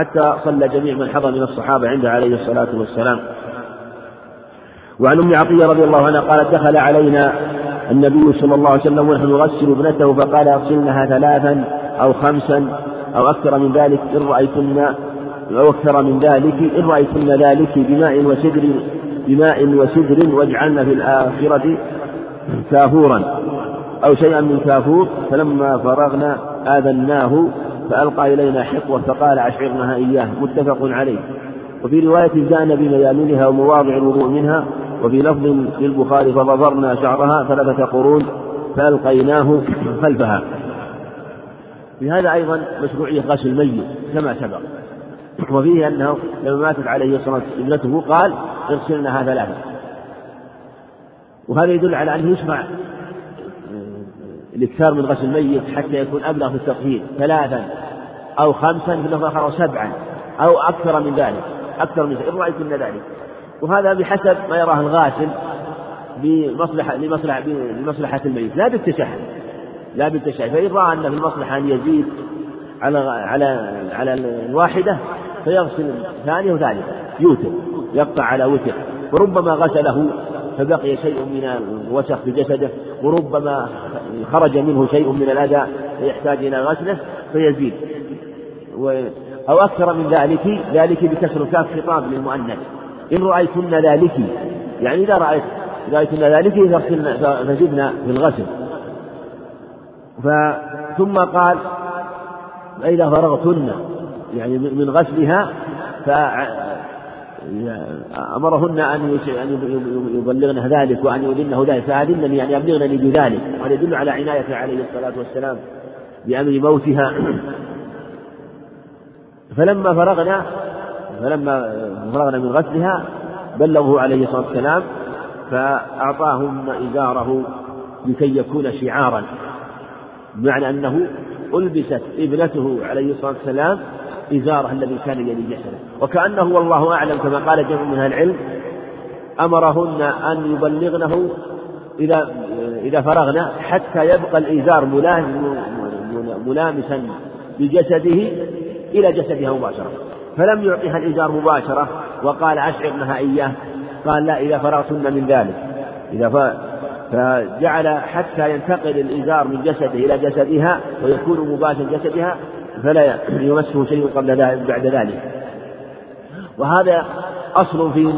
حتى صلى جميع من حضر من الصحابة عنده عليه الصلاة والسلام. وعن أم عطية رضي الله عنها قالت دخل علينا النبي صلى الله عليه وسلم ونحن نغسل ابنته فقال اغسلنها ثلاثا أو خمسا أو أكثر من ذلك إن رايتن أو أكثر من ذلك إن رأيتن ذلك بماء وسدر بماء وسدر واجعلن في الآخرة كافورا. أو شيئا من كافور. فلما فرغنا آذناه فألقى إلينا حقوه فقال اشعرنها إياه متفق عليه. وفي رواية جاءنا بميامنها ومواضع الوضوء منها وفي لفظ للبخاري فضفرنا شعرها ثلاثة قرون فألقيناه خلفها. في هذا أيضا مشروعية غسل الميت كما سبق. وفيه أنه لما ماتت عليه الصلاة ابنته قال اغسلنها ثلاثة وهذا يدل على أنه يشرع الإكثار من غسل الميت حتى يكون أبلغ في التطهير ثلاثا أو خمسا في اللفظ الآخر أو سبعا أو أكثر من ذلك أكثر من إن رأيتن ذلك. وهذا بحسب ما يراه الغاسل بمصلحة لمصلحة لمصلحة الميت. لا بالتشهد لا بالتشهد. فإن رأى أن في المصلحة أن يزيد على على على الواحدة فيغسل ثانية وثالثة يوتر يقطع على وتر وربما غسله فبقي شيء من الوسخ في جسده وربما خرج منه شيء من الأذى فيحتاج إلى غسله فيزيد. أو أكثر من ذلك ذلك بكسر الكاف خطاب للمؤنث. إن رأيتن ذلك يعني إذا رأيت رأيتن ذلك فزدنا في الغسل. ثم قال فإذا فرغتن يعني من غسلها فأمرهن أن أن يبلغن ذلك وأن يؤذنه ذلك فأذنني يعني أبلغنني بذلك وهذا يدل على عنايته عليه الصلاة والسلام بأمر موتها. فلما فرغنا فلما فرغنا من غسلها بلغه عليه الصلاة والسلام فأعطاهم إزاره لكي يكون شعارا بمعنى أنه ألبست ابنته عليه الصلاة والسلام إزارة الذي كان يلي جسده وكأنه والله أعلم كما قال جمع من أهل العلم أمرهن أن يبلغنه إذا إذا فرغنا حتى يبقى الإزار ملامسا بجسده إلى جسدها مباشرة. فلم يعطيها الإزار مباشرة وقال أشعرنها إياه. قال لا إذا فرغتن من ذلك. إذا ف... فجعل حتى ينتقل الإزار من جسده إلى جسدها ويكون مباشر جسدها فلا يمسه شيء قبل ذلك بعد ذلك. وهذا أصل في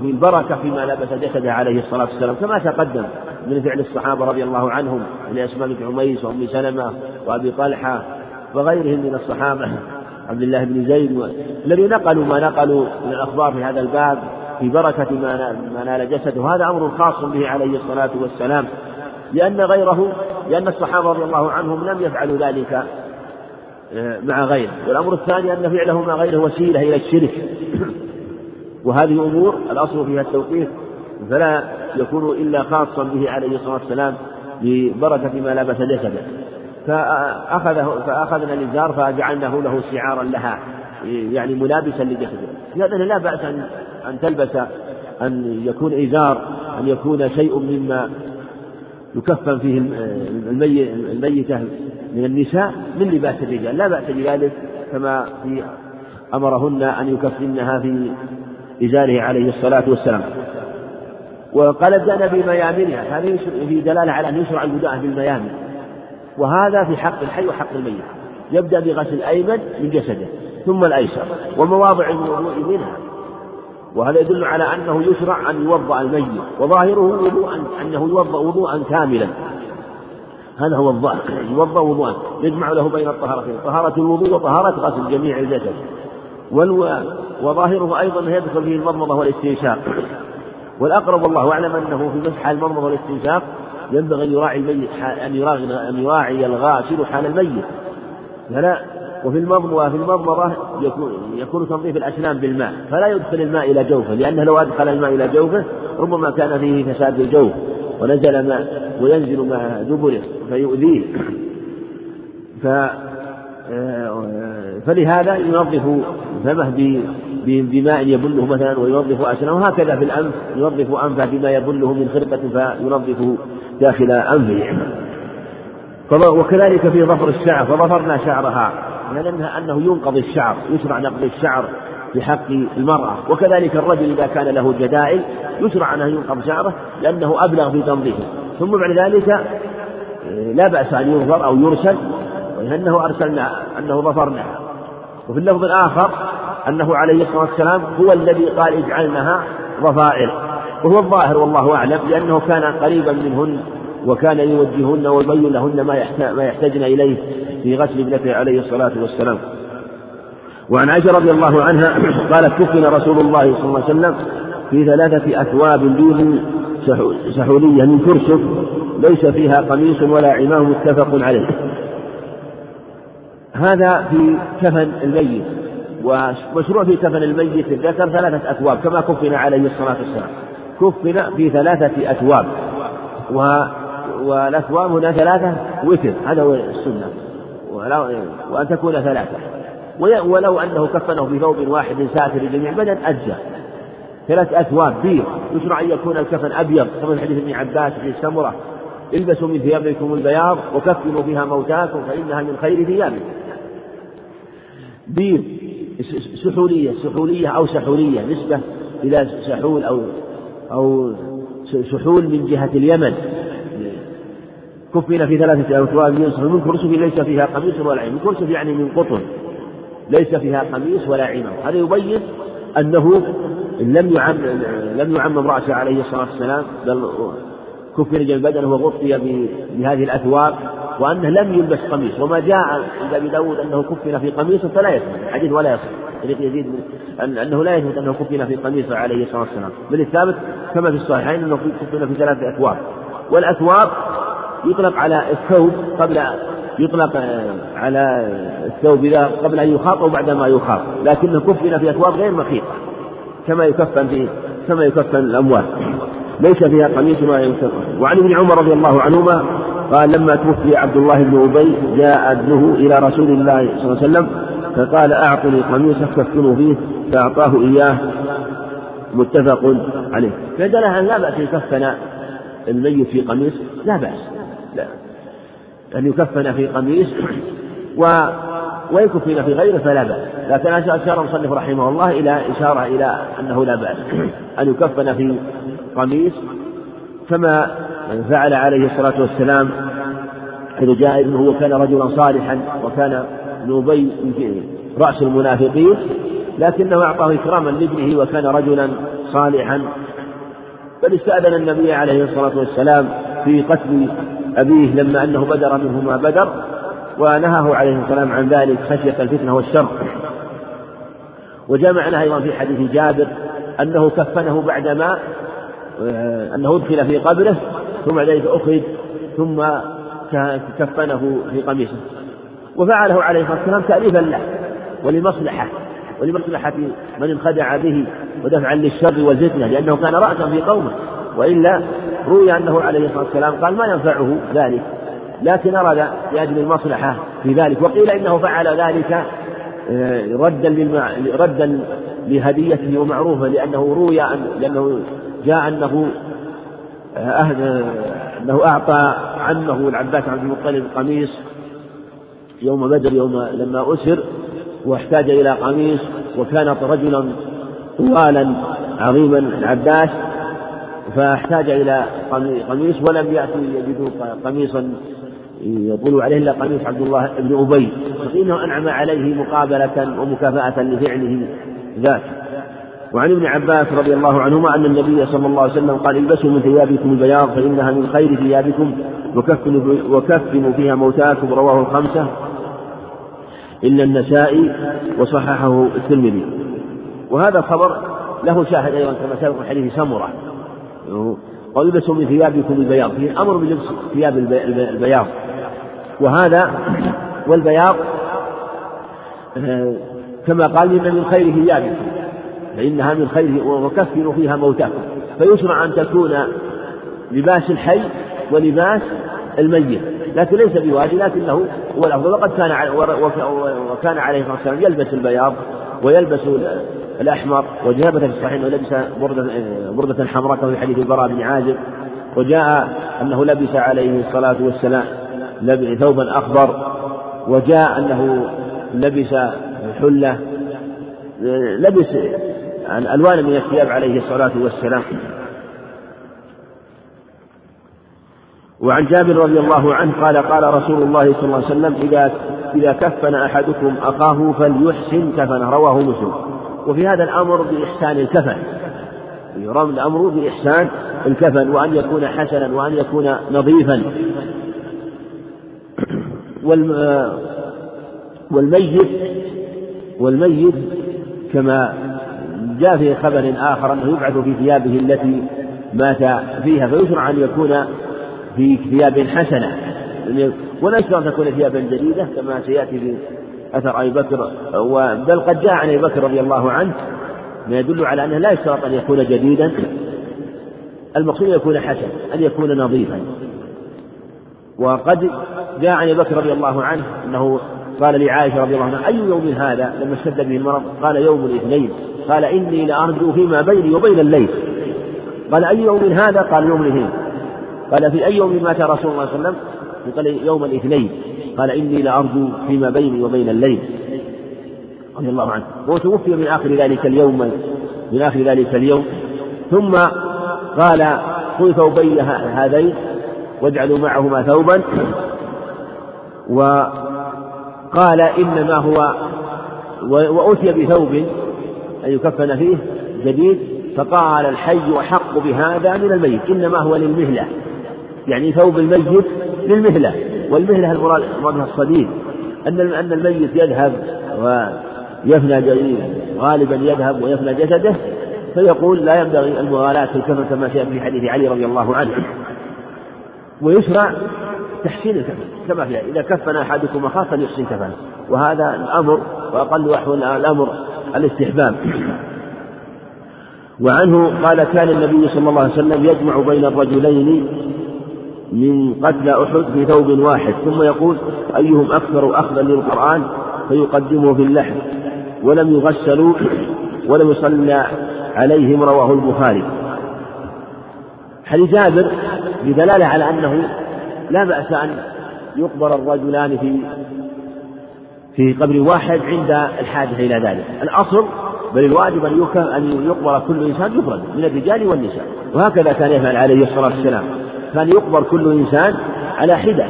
في البركة فيما لبس جسده عليه الصلاة والسلام. كما تقدم من فعل الصحابة رضي الله عنهم من أسماء بن عميس وأم سلمة وأبي طلحة وغيرهم من الصحابة عبد الله بن زيد الذي نقلوا ما نقلوا من الأخبار في هذا الباب في بركة ما نال جسده. هذا أمر خاص به عليه الصلاة والسلام. لأن غيره لأن الصحابة رضي الله عنهم لم يفعلوا ذلك مع غيره. والأمر الثاني أن فعله مع غيره وسيلة إلى الشرك. وهذه أمور الأصل فيها التوقيف فلا يكون إلا خاصا به عليه الصلاة والسلام ببركة ما لبس جسده فأخذه فأخذنا الإزار فجعلناه له شعارا لها يعني ملابسا لجسده. لهذا لا بأس أن أن تلبس أن يكون إزار أن يكون شيء مما يكفن فيه الميتة من النساء من لباس الرجال لا بأس بذلك كما في أمرهن أن يكفنها في إزاره عليه الصلاة والسلام. وقال ابدأنا بميامنها هذه في دلالة على أن يشرع البداءة بالميامن وهذا في حق الحي وحق الميت. يبدأ بغسل الأيمن من جسده ثم الأيسر ومواضع الوضوء منها. وهذا يدل على أنه يشرع أن يوضأ الميت وظاهره وضوءا أنه يوضأ وضوءا كاملا. هذا هو الظاهر. يوضأ وضوءا يجمع له بين الطهارتين. طهارة الوضوء وطهارة غسل جميع الجسد. وظاهره أيضا يدخل فيه المضمضة والاستنشاق. والأقرب والله أعلم أنه في مسح المضمضة والاستنشاق ينبغي أن يراعي الميت أن يراعي أن يراعي الغاسل حال الميت. فلا وفي المضمضة في المضمضة يكون يكون تنظيف الأسنان بالماء. فلا يدخل الماء إلى جوفه لأنه لو أدخل الماء إلى جوفه ربما كان فيه فساد الجوف. ونزل ماء وينزل مع دبره فيؤذيه. ف فلهذا ينظف فمه بماء يبله مثلا وينظف أسنانه. وهكذا في الأنف ينظف أنفه بما يبله من خرقة فينظف داخل أنفه. وكذلك في ظفر الشعر فظفرنا شعرها. لأنها أنه ينقض الشعر يشرع نقض الشعر. في حق المرأة. وكذلك الرجل إذا كان له جدائل يشرع أنه ينقض شعره لأنه أبلغ في تنظيفه. ثم بعد ذلك لا بأس أن يظفر أو يرسل لأنه أرسلنا أنه ظفرنا. وفي اللفظ الآخر أنه عليه الصلاة والسلام هو الذي قال اجعلنها ظفائر. وهو الظاهر والله أعلم لأنه كان قريبا منهن وكان يوجههن ويبين لهن ما ما يحتاجن إليه في غسل ابنته عليه الصلاة والسلام. وعن عائشة رضي الله عنها قالت كفن رسول الله صلى الله عليه وسلم في ثلاثة أثواب بيض سحولية من كرسف ليس فيها قميص ولا عمام متفق عليه. هذا في كفن الميت ومشروع في كفن الميت الذكر ثلاثة أثواب كما كفن عليه الصلاة والسلام. كفن في ثلاثة أثواب و والأثواب هنا ثلاثة وتر هذا هو السنة وأن تكون ثلاثة. ولو أنه كفنه بثوب واحد ساتر لجميع البدن أجزى ثلاث أثواب. بيض. يشرع أن يكون الكفن أبيض. كما حديث ابن عباس في السمرة. البسوا من ثيابكم البياض وكفنوا بها موتاكم فإنها من خير ثيابكم. بيض. سحولية. سحولية أو سحولية. نسبة إلى سحول أو أو سحول من جهة اليمن. كفن في ثلاثة أثواب. من كرسف ليس فيها قميص ولا عمام كرسف يعني من قطن. ليس فيها قميص ولا عمام هذا يبين أنه لم يعم لم يعمم رأسه عليه الصلاة والسلام بل كفن جنب بدنه وغطي بهذه الأثواب وأنه لم يلبس قميص. وما جاء عند أبي داود أنه كفن في قميص فلا يثبت حديث ولا يصح طريق يزيد أن أنه لا يثبت أنه كفن في قميص عليه الصلاة والسلام. بل الثابت كما في الصحيحين أنه كفن في ثلاثة أثواب. والأثواب يطلق على الثوب قبل يطلق على الثوب إذا قبل أن يخاط أو بعد ما يخاط. لكنه كفن في أثواب غير مخيطة كما يكفن في كما يكفن الأموال. ليس فيها قميص ولا ينفق وعن ابن عمر رضي الله عنهما قال لما توفي عبد الله بن أبي جاء ابنه إلى رسول الله صلى الله عليه وسلم فقال أعطني قميصا كفنوا فيه فأعطاه إياه. متفق عليه. فدل أن لا بأس يكفن الميت في قميص لا بأس. لا. أن يكفن في قميص و ويكفن في غيره فلا بأس. لكن أشار المصنف رحمه الله إلى إشارة إلى أنه لا بأس. أن يكفن في قميص كما فعل عليه الصلاة والسلام إذ جاء ابنه وكان رجلا صالحا وكان ابن أبي رأس المنافقين لكنه أعطاه إكراما لابنه وكان رجلا صالحا. بل استأذن النبي عليه الصلاة والسلام في قتل أبيه لما أنه بدر منه ما بدر ونهاه عليه السلام عن ذلك خشية الفتنة والشر. وجاء معنا أيضا في حديث جابر أنه كفنه بعدما آه، أنه أدخل في قبره ثم ذلك أخرج ثم كفنه في قميصه. وفعله عليه الصلاة والسلام تأليفا له ولمصلحة ولمصلحة من انخدع به ودفعا للشر والفتنة لأنه كان رأسا في قومه وإلا روي أنه عليه الصلاة والسلام قال ما ينفعه ذلك لكن أراد لأجل المصلحة في ذلك وقيل إنه فعل ذلك آه، ردا. ردا لهديته ومعروفة لأنه روي أن لأنه جاء أنه أهد... أنه أعطى عمه العباس عبد المطلب قميص يوم بدر يوم لما أسر واحتاج إلى قميص وكان رجلا طوالا عظيما العباس فاحتاج إلى قميص ولم يأتوا يجدوا قميصا يطول عليه إلا قميص عبد الله بن أبي. فإنه أنعم عليه مقابلة ومكافأة لفعله ذاك. وعن ابن عباس رضي الله عنهما أن النبي صلى الله عليه وسلم قال البسوا من ثيابكم البياض فإنها من خير ثيابكم وكفنوا, وكفنوا فيها موتاكم. رواه الخمسة. إلا النسائي وصححه الترمذي. وهذا الخبر له شاهد أيضا كما سبق حديث سمرة. قال البسوا من ثيابكم البياض. فيه أمر بلبس ثياب البياض. وهذا والبياض آه، كما قال من خير ثيابكم فإنها من خير وكفنوا فيها موتاكم. فيشرع أن تكون لباس الحي ولباس الميت. لكن ليس بواجب لكنه هو الأفضل. وقد كان وكان عليه الصلاة والسلام يلبس البياض ويلبس الأحمر وجاء في الصحيح أنه لبس بردة بردة حمراء كما في حديث البراء بن عازب وجاء أنه لبس عليه الصلاة والسلام ثوبا أخضر وجاء أنه لبس حلة لبس ألوان من الثياب عليه الصلاة والسلام. وعن جابر رضي الله عنه قال قال رسول الله صلى الله عليه وسلم إذا إذا كفن أحدكم أخاه فليحسن كفنه. رواه مسلم. وفي هذا الأمر بإحسان الكفن. يرام الأمر بإحسان الكفن وأن يكون حسنا وأن يكون نظيفا. والميت والميت كما جاء في خبر آخر أنه يبعث في ثيابه التي مات فيها فيشرع أن يكون في ثياب حسنة. ولا يشترط أن تكون ثيابا جديدة كما سيأتي أثر أبي بكر بل قد جاء عن أبي بكر رضي الله عنه ما يدل على أنه لا يشترط أن يكون جديدا المقصود أن يكون حسن أن يكون نظيفا. وقد جاء عن أبي بكر رضي الله عنه أنه قال لعائشة رضي الله عنها أي يوم هذا؟ لما اشتد به المرض قال يوم الاثنين. قال إني لأرجو فيما بيني وبين الليل. قال أي يوم هذا؟ قال يوم الاثنين. قال في أي يوم مات رسول الله صلى الله عليه وسلم؟ قال يوم الاثنين. قال إني لأرجو فيما بيني وبين الليل. رضي الله عنه. وتوفي من آخر ذلك اليوم من آخر ذلك اليوم. ثم قال خذ ثوبي هذين واجعلوا معهما ثوبا. وقال إنما هو وأتي بثوب أن يكفن فيه جديد. فقال الحي أحق بهذا من الميت. إنما هو للمهلة. يعني ثوب الميت للمهلة. والمهلة المراد بها الصديد أن أن الميت يذهب ويفنى غالبا يذهب ويفنى جسده. فيقول لا ينبغي المغالاة في الكفن كما سيأتي في حديث علي رضي الله عنه. ويشرع تحسين الكفن. كما في إذا كفن أحدكم أخاه فليحسن كفنه. وهذا الأمر وأقل أحوال الأمر الاستحباب. وعنه قال كان النبي صلى الله عليه وسلم يجمع بين الرجلين من قتل أحد في ثوب واحد ثم يقول أيهم أكثر أخذا للقرآن؟ فيقدمه في اللحم. ولم يغسلوا ولم يصلى عليهم رواه البخاري. حديث جابر بدلالة على أنه لا بأس أن يقبر الرجلان في في قبر واحد عند الحاجة إلى ذلك. الأصل بل الواجب أن أن يقبر كل إنسان يفرد من الرجال والنساء. وهكذا كان يفعل عليه الصلاة والسلام. كان يقبر كل إنسان على حدة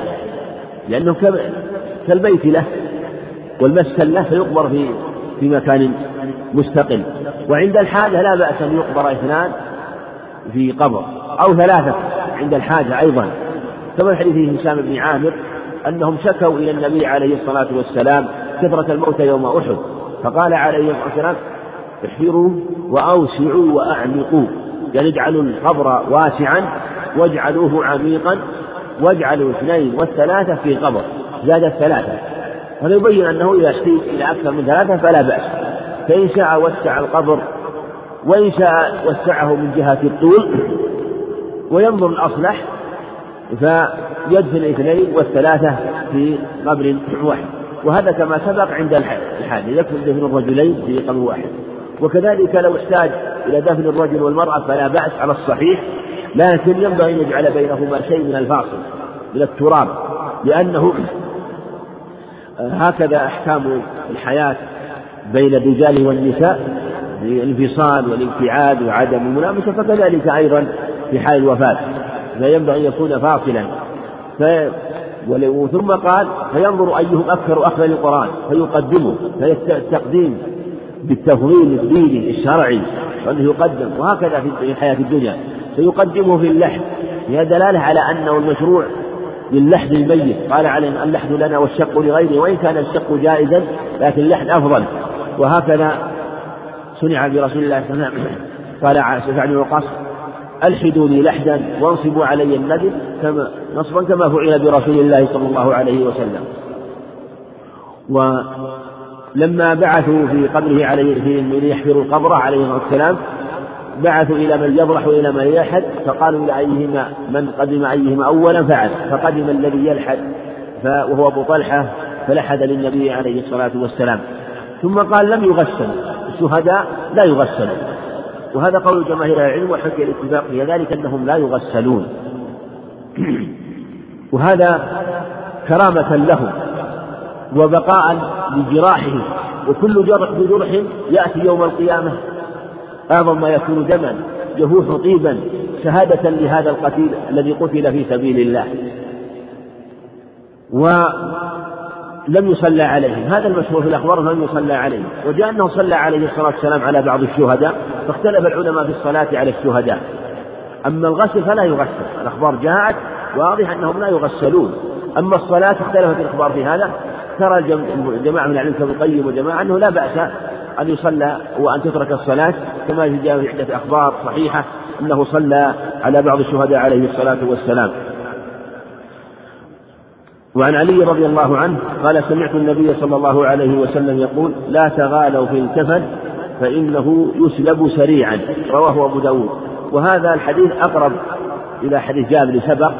لأنه كالبيت له والمسكن له فيقبر في في مكان مستقل. وعند الحاجة لا بأس أن يقبر اثنان في قبر أو ثلاثة عند الحاجة أيضا. كما حديث هشام بن عامر أنهم شكوا إلى النبي عليه الصلاة والسلام كثرة الموت يوم أحد فقال عليه الصلاة والسلام احفروا وأوسعوا وأعمقوا. يعني اجعلوا القبر واسعا واجعلوه عميقا واجعلوا اثنين والثلاثة في قبر. زاد الثلاثة. هذا يبين أنه إذا احتيج إلى أكثر من ثلاثة فلا بأس. فإن شاء وسع القبر وإن شاء وسعه من جهة الطول وينظر الأصلح فيدفن اثنين والثلاثة في قبر واحد. وهذا كما سبق عند الحاج يكفي دفن الرجلين في قبر واحد. وكذلك لو احتاج إلى دفن الرجل والمرأة فلا بأس على الصحيح لكن ينبغي أن يجعل بينهما شيء من الفاصل من التراب لأنه هكذا أحكام الحياة بين الرجال والنساء الانفصال والابتعاد وعدم الملامسة فكذلك أيضا في حال الوفاة فينبغي أن يكون فاصلا. ف ثم قال فينظر أيهم أكثر أخذا للقرآن فيقدمه فالتقديم بالتفضيل الديني الشرعي وأنه يقدم وهكذا في حياة الدنيا. فيقدمه في اللحد. فيها دلالة على أنه المشروع للحد الميت. قال عليه اللحد لنا والشق لغيره وإن كان الشق جائزا لكن اللحد أفضل. وهكذا صنع برسول الله صلى الله عليه وسلم. قال سعد بن وقاص ألحدوا لي لحدا وانصبوا علي النبي كما نصبا كما فعل برسول الله صلى الله عليه وسلم. ولما بعثوا في قبره عليه في من يحفروا القبر عليه الصلاة والسلام بعثوا إلى من يبرح وإلى من يلحد فقالوا إلى أيهما من قدم أيهما أولا فعل. فقدم الذي يلحد وهو أبو طلحة فلحد للنبي عليه الصلاة والسلام. ثم قال لم يغسل الشهداء لا يغسلون وهذا قول جماهير العلم وحكي الاتفاق في ذلك أنهم لا يغسلون. وهذا كرامة لهم. وبقاء لجراحهم وكل جرح بجرح يأتي يوم القيامة. أعظم ما يكون دما جفوف طيبا شهادة لهذا القتيل الذي قتل في سبيل الله. ولم يصلى عليهم. هذا المشهور في الأخبار لم يصلى عليهم. وجاء أنه صلى عليه الصلاة والسلام على بعض الشهداء فاختلف العلماء في الصلاة على الشهداء. أما الغسل فلا يغسل. الأخبار جاءت واضح أنهم لا يغسلون. أما الصلاة اختلفت الأخبار في هذا. ترى جماعة من العلم كابن القيم وجماعة أنه لا بأس أن يصلى وأن تترك الصلاة كما جاء في عدة أخبار صحيحة أنه صلى على بعض الشهداء عليه الصلاة والسلام. وعن علي رضي الله عنه قال سمعت النبي صلى الله عليه وسلم يقول لا تغالوا في الكفن فإنه يسلب سريعا. رواه أبو داود. وهذا الحديث أقرب إلى حديث جابر سبق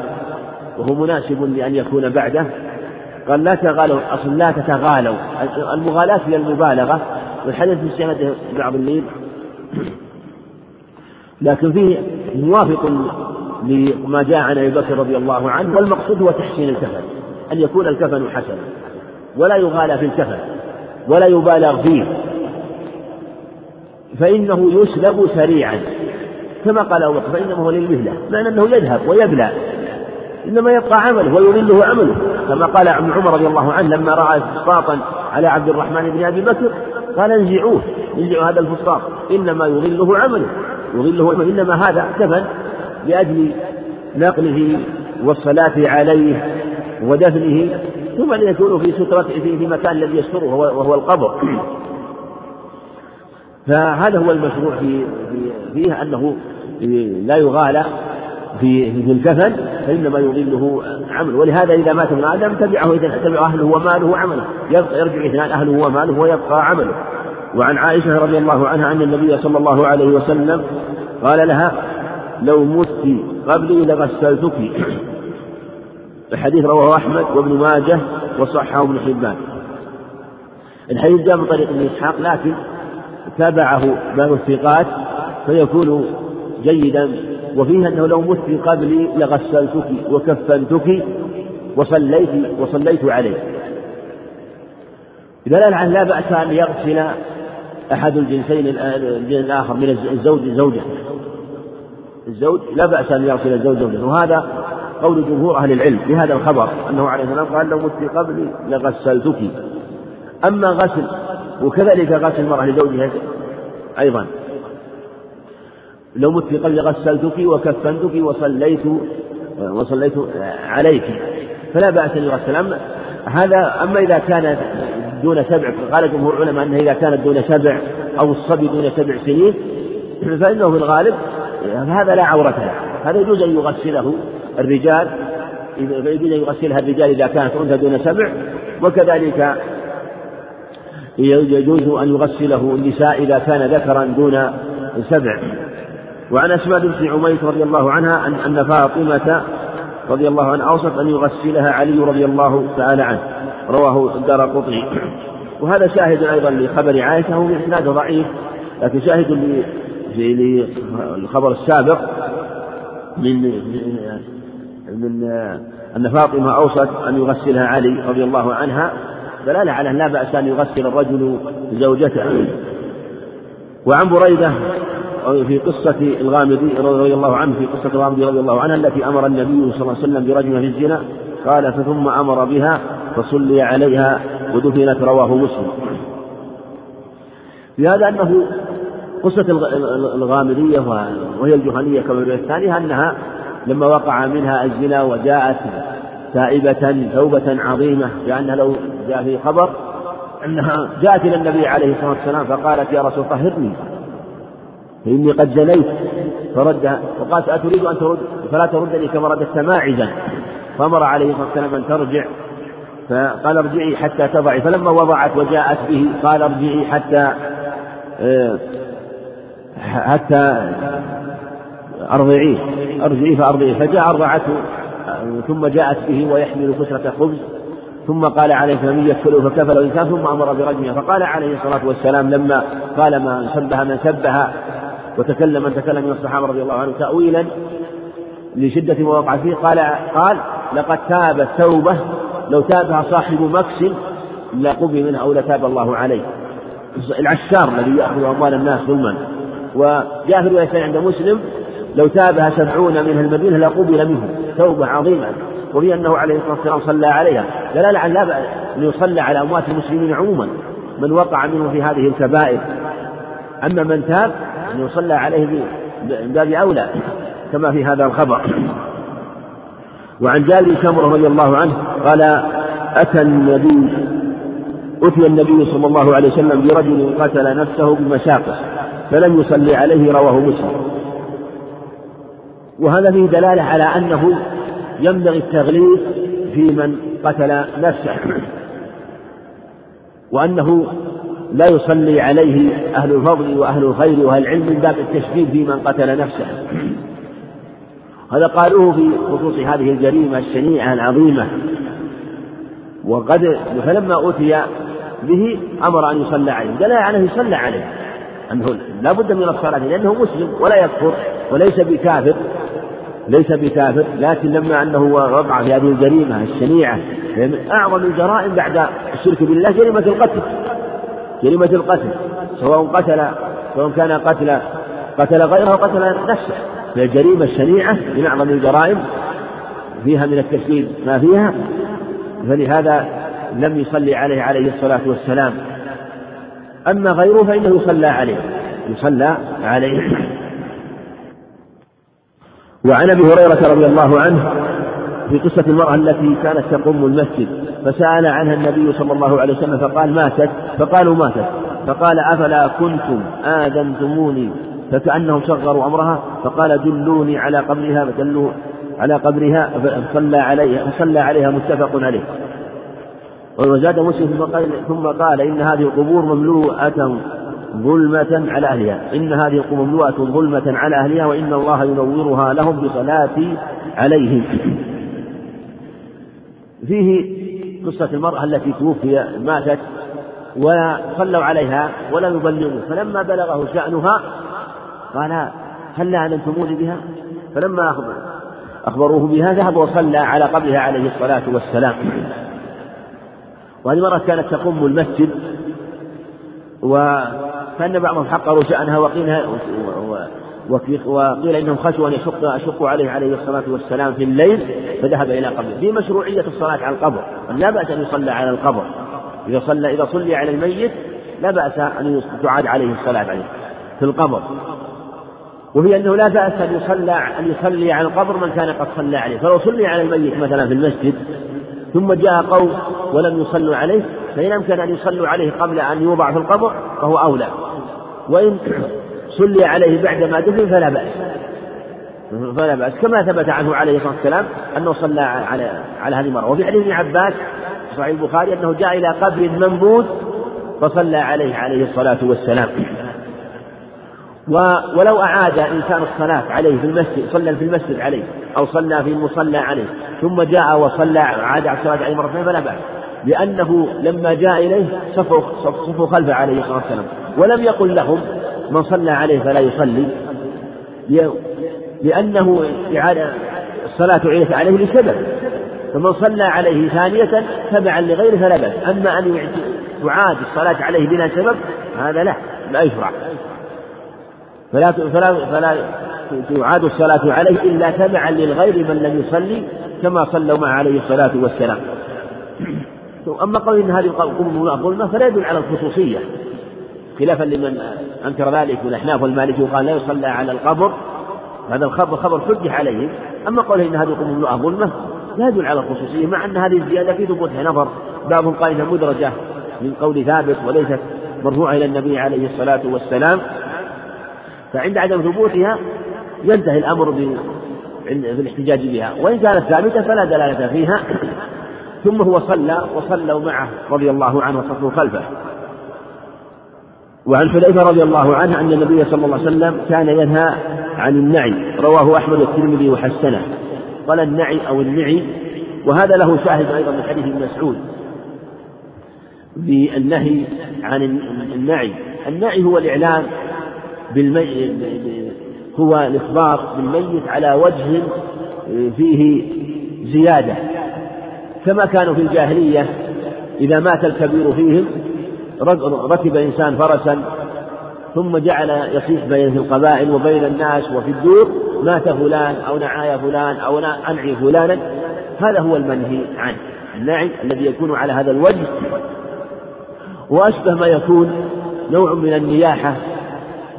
وهو مناسب لأن يكون بعده. قال لا تغالوا أصل لا تتغالوا. المغالاة هي المبالغة. والحديث في سنده بعض الليل لكن فيه موافق لما جاء عن أبي بكر رضي الله عنه والمقصود هو تحسين الكفن أن يكون الكفن حسنا ولا يغالى في الكفن ولا يبالغ فيه. فإنه يسلب سريعا. كما قال أبو بكر فإنه هو للمهلة. معنى أنه يذهب ويبلى. إنما يبقى عمله ويضله عمله. كما قال ابن عمر رضي الله عنه لما رأى فسطاطا على عبد الرحمن بن أبي بكر قال انزعوه انزعوا هذا الفسطاط إنما يضله عمله يضله إنما هذا كفن لأجل نقله والصلاة عليه ودفنه ثم يكون في سترة في, في مكان الذي يستره وهو القبر. فهذا هو المشروع في فيه أنه لا يغالى في في الكفن فإنما يضله عمل ولهذا إذا مات ابن آدم تبعه إذا تبع أهله وماله وعمله يرجع إثنان أهله وماله ويبقى عمله. وعن عائشة رضي الله عنها أن النبي صلى الله عليه وسلم قال لها لو مت قبلي لغسلتك. الحديث رواه أحمد وابن ماجه وصححه ابن حبان. الحديث جاء من طريق ابن إسحاق لكن تابعه بعض الثقات فيكون جيدا وفيه أنه لو مت قبلي لغسلتك وكفنتك وصليت وصليت عليك دلالة على لا بأس أن يغسل أحد الجنسين الجنس الآخر من الزوج زوجته الزوج لا بأس أن يغسل الزوج زوجته. وهذا قول جمهور أهل العلم. بهذا الخبر أنه عليه السلام قال لو مت قبلي لغسلتك. أما غسل وكذلك غسل المرأة لزوجها أيضا. لو مت قبل غسلتك وكفنتك وصليت وصليت عليك فلا بأس أن يغسل. أما هذا أما إذا كان دون سبع قال جمهور العلماء أنها إذا كانت دون سبع أو الصبي دون سبع سنين فإنه في الغالب هذا لا عورة له. هذا يجوز أن يغسله الرجال يجوز أن يغسلها الرجال إذا كانت أنثى دون سبع وكذلك يجوز أن يغسله النساء إذا كان ذكرا دون سبع. وعن أسماء بنت عميس رضي الله عنها أن أن فاطمة رضي الله عنها أوصت أن يغسلها علي رضي الله تعالى عنه. رواه الدار قطني. وهذا شاهد أيضا لخبر عائشة هو إسناد ضعيف لكن شاهد للخبر السابق من من أن فاطمة أوصت أن يغسلها علي رضي الله عنها. دلالة على أن لا بأس أن يغسل الرجل زوجته. وعن بريدة في قصة الغامدي رضي الله عنه في قصة الغامدي رضي الله عنها التي أمر النبي صلى الله عليه وسلم برجمها في الزنا قال ثم أمر بها فصلي عليها ودفنت رواه مسلم. في هذا أنه قصة الغامدية وهي الجهنية كما في الثانية أنها لما وقع منها الزنا وجاءت تائبة توبة عظيمة لأنها لو جاء في خبر أنها جاءت إلى النبي عليه الصلاة والسلام فقالت يا رسول طهرني. فإني قد زنيت فردها وقالت أتريد أن ترد؟ فلا تردني كما رددت ماعزا فأمر عليه الصلاة والسلام أن ترجع. فقال ارجعي حتى تضعي. فلما وضعت وجاءت به قال ارجعي حتى آه، حتى أرضعيه. أرجعيه فأرضعيه. فجاء أرضعته ثم جاءت به ويحمل كسرة خبز. ثم قال عليه فمن يكفله فكفل الإنسان ثم أمر برجمها فقال عليه الصلاة والسلام لما قال ما سبها من سبها وتكلم من تكلم من الصحابة رضي الله عنهم تأويلا لشدة ما وقع فيه. قال قال لقد تاب التوبة لو تابها صاحب مكس لقبل منها أو لتاب الله عليه. العشار الذي يأخذ أموال الناس ظلما. وجاء في رواية عند مسلم لو تابها سبعون من المدينة لقبل منه. توبة عظيمة. وفي أنه عليه الصلاة والسلام صلى عليها. دلالة على أن يصلى على أموات المسلمين عموما. من وقع منه في هذه الكبائر. أما من تاب أن يصلى عليه من باب أولى كما في هذا الخبر. وعن جابر سمرة رضي الله عنه قال أتى النبي أتي النبي صلى الله عليه وسلم برجل قتل نفسه بمشاقص فلم يصلي عليه رواه مسلم. وهذا فيه دلالة على أنه ينبغي التغليظ في من قتل نفسه وأنه لا يصلي عليه أهل الفضل وأهل الخير وأهل العلم من باب التشديد في من قتل نفسه. هذا قالوه في خصوص هذه الجريمة الشنيعة العظيمة. وقد فلما أتي به أمر أن يصلى عليه دل على أنه يصلى عليه. أنه لا بد من الصلاة لأنه مسلم ولا يكفر وليس بكافر ليس بكافر لكن لما أنه وقع في هذه الجريمة الشنيعة من أعظم الجرائم بعد الشرك بالله جريمة القتل. جريمة القتل سواء قتل سواء كان قتل قتل غيره قتل نفسه. من الجريمة الشنيعة من أعظم الجرائم فيها من التشديد ما فيها. فلهذا لم يصلي عليه عليه الصلاة والسلام. أما غيره فإنه يصلى عليه يصلى عليه. وعن أبي هريرة رضي الله عنه في قصة المرأة التي كانت تقوم المسجد فسأل عنها النبي صلى الله عليه وسلم فقال ماتت؟ فقالوا ماتت. فقال أفلا كنتم آذنتموني؟ فكأنهم صغروا أمرها فقال دلوني على قبرها فدلوا على قبرها فصلى عليها فصلى عليها متفق عليه. وزاد مسلم ثم قال, ثم قال إن هذه القبور مملوءة ظلمة على أهلها إن هذه القبور مملوءة ظلمة على أهلها وإن الله ينورها لهم بصلاة عليهم. فيه قصة المرأة التي توفي ماتت وصلوا عليها ولم يبلغوا فلما بلغه شأنها قال هل أعلمتموني بها؟ فلما أخبروه بها ذهب وصلى على قبرها عليه الصلاة والسلام. وهذه المرأة كانت تقوم المسجد وكان بعضهم حقروا شأنها وقيل وقيل إنهم خشوا أن يشق أشقوا عليه عليه الصلاة والسلام في الليل فذهب إلى قبره. في مشروعيه الصلاة على القبر. لا بأس أن يصلى على القبر. إذا صلى إذا صلي على الميت لا بأس أن تعاد عليه الصلاة عليه في القبر. وهي أنه لا بأس أن يصلى أن يصلي على القبر من كان قد صلى عليه. فلو صلي على الميت مثلا في المسجد ثم جاء قوم ولم يصلوا عليه فإن أمكن أن يصلوا عليه قبل أن يوضع في القبر فهو أولى. وإن صلي عليه بعدما دفن فلا بأس. فلا بأس. كما ثبت عنه عليه الصلاة والسلام أنه صلى على على هذه المرة وفي حديث ابن عباس صحيح البخاري أنه جاء إلى قبر منبوذ فصلى عليه عليه الصلاة والسلام. ولو أعاد إنسان الصلاة عليه في المسجد صلى في المسجد عليه أو صلى في المصلى عليه ثم جاء وصلى عاد على الصلاة عليه مرتين فلا بأس. لأنه لما جاء إليه صفوا صفوا خلفه عليه الصلاة والسلام. ولم يقل لهم من صلى عليه فلا يصلي لأنه إعادة الصلاة عيدت عليه لسبب فمن صلى عليه ثانية تبعا لغيره فلا بأس أما أن تعاد الصلاة عليه بلا سبب هذا لا لا يشرع فلا فلا فلا تعاد الصلاة عليه إلا تبعا للغير من لم يصلي كما صلوا معه عليه الصلاة والسلام. أما قول إن هذه القبور ظلمة فلا يدل على الخصوصية خلافا لمن أنكر ذلك من الأحناف والمالكي وقال لا يصلى على القبر. هذا الخبر خبر حجة عليهم أما قوله إن هذه القبور ظلمة لا يدل على الخصوصية مع أن هذه الزيادة في ثبوتها نظر. بعضهم قال إنها مدرجة من قول ثابت وليست مرفوعة إلى النبي عليه الصلاة والسلام. فعند عدم ثبوتها ينتهي الأمر في الاحتجاج بها. وإن كانت ثابتة فلا دلالة فيها. ثم هو صلى وصلوا معه رضي الله عنه وصلوا خلفه. وعن حذيفة رضي الله عنه أن النبي صلى الله عليه وسلم كان ينهى عن النعي رواه أحمد والترمذي وحسنه. قال النعي أو النعي وهذا له شاهد أيضا من حديث ابن مسعود بالنهي عن النعي. النعي هو الإعلان بالمي... هو الإخبار بالميت على وجه فيه زيادة. كما كانوا في الجاهلية إذا مات الكبير فيهم ركب إنسان فرسا ثم جعل يصيح بين القبائل وبين الناس وفي الدور مات فلان أو نعاي فلان أو أنعي فلانا. هذا هو المنهي عنه. النعي الذي يكون على هذا الوجه. وأشبه ما يكون نوع من النياحة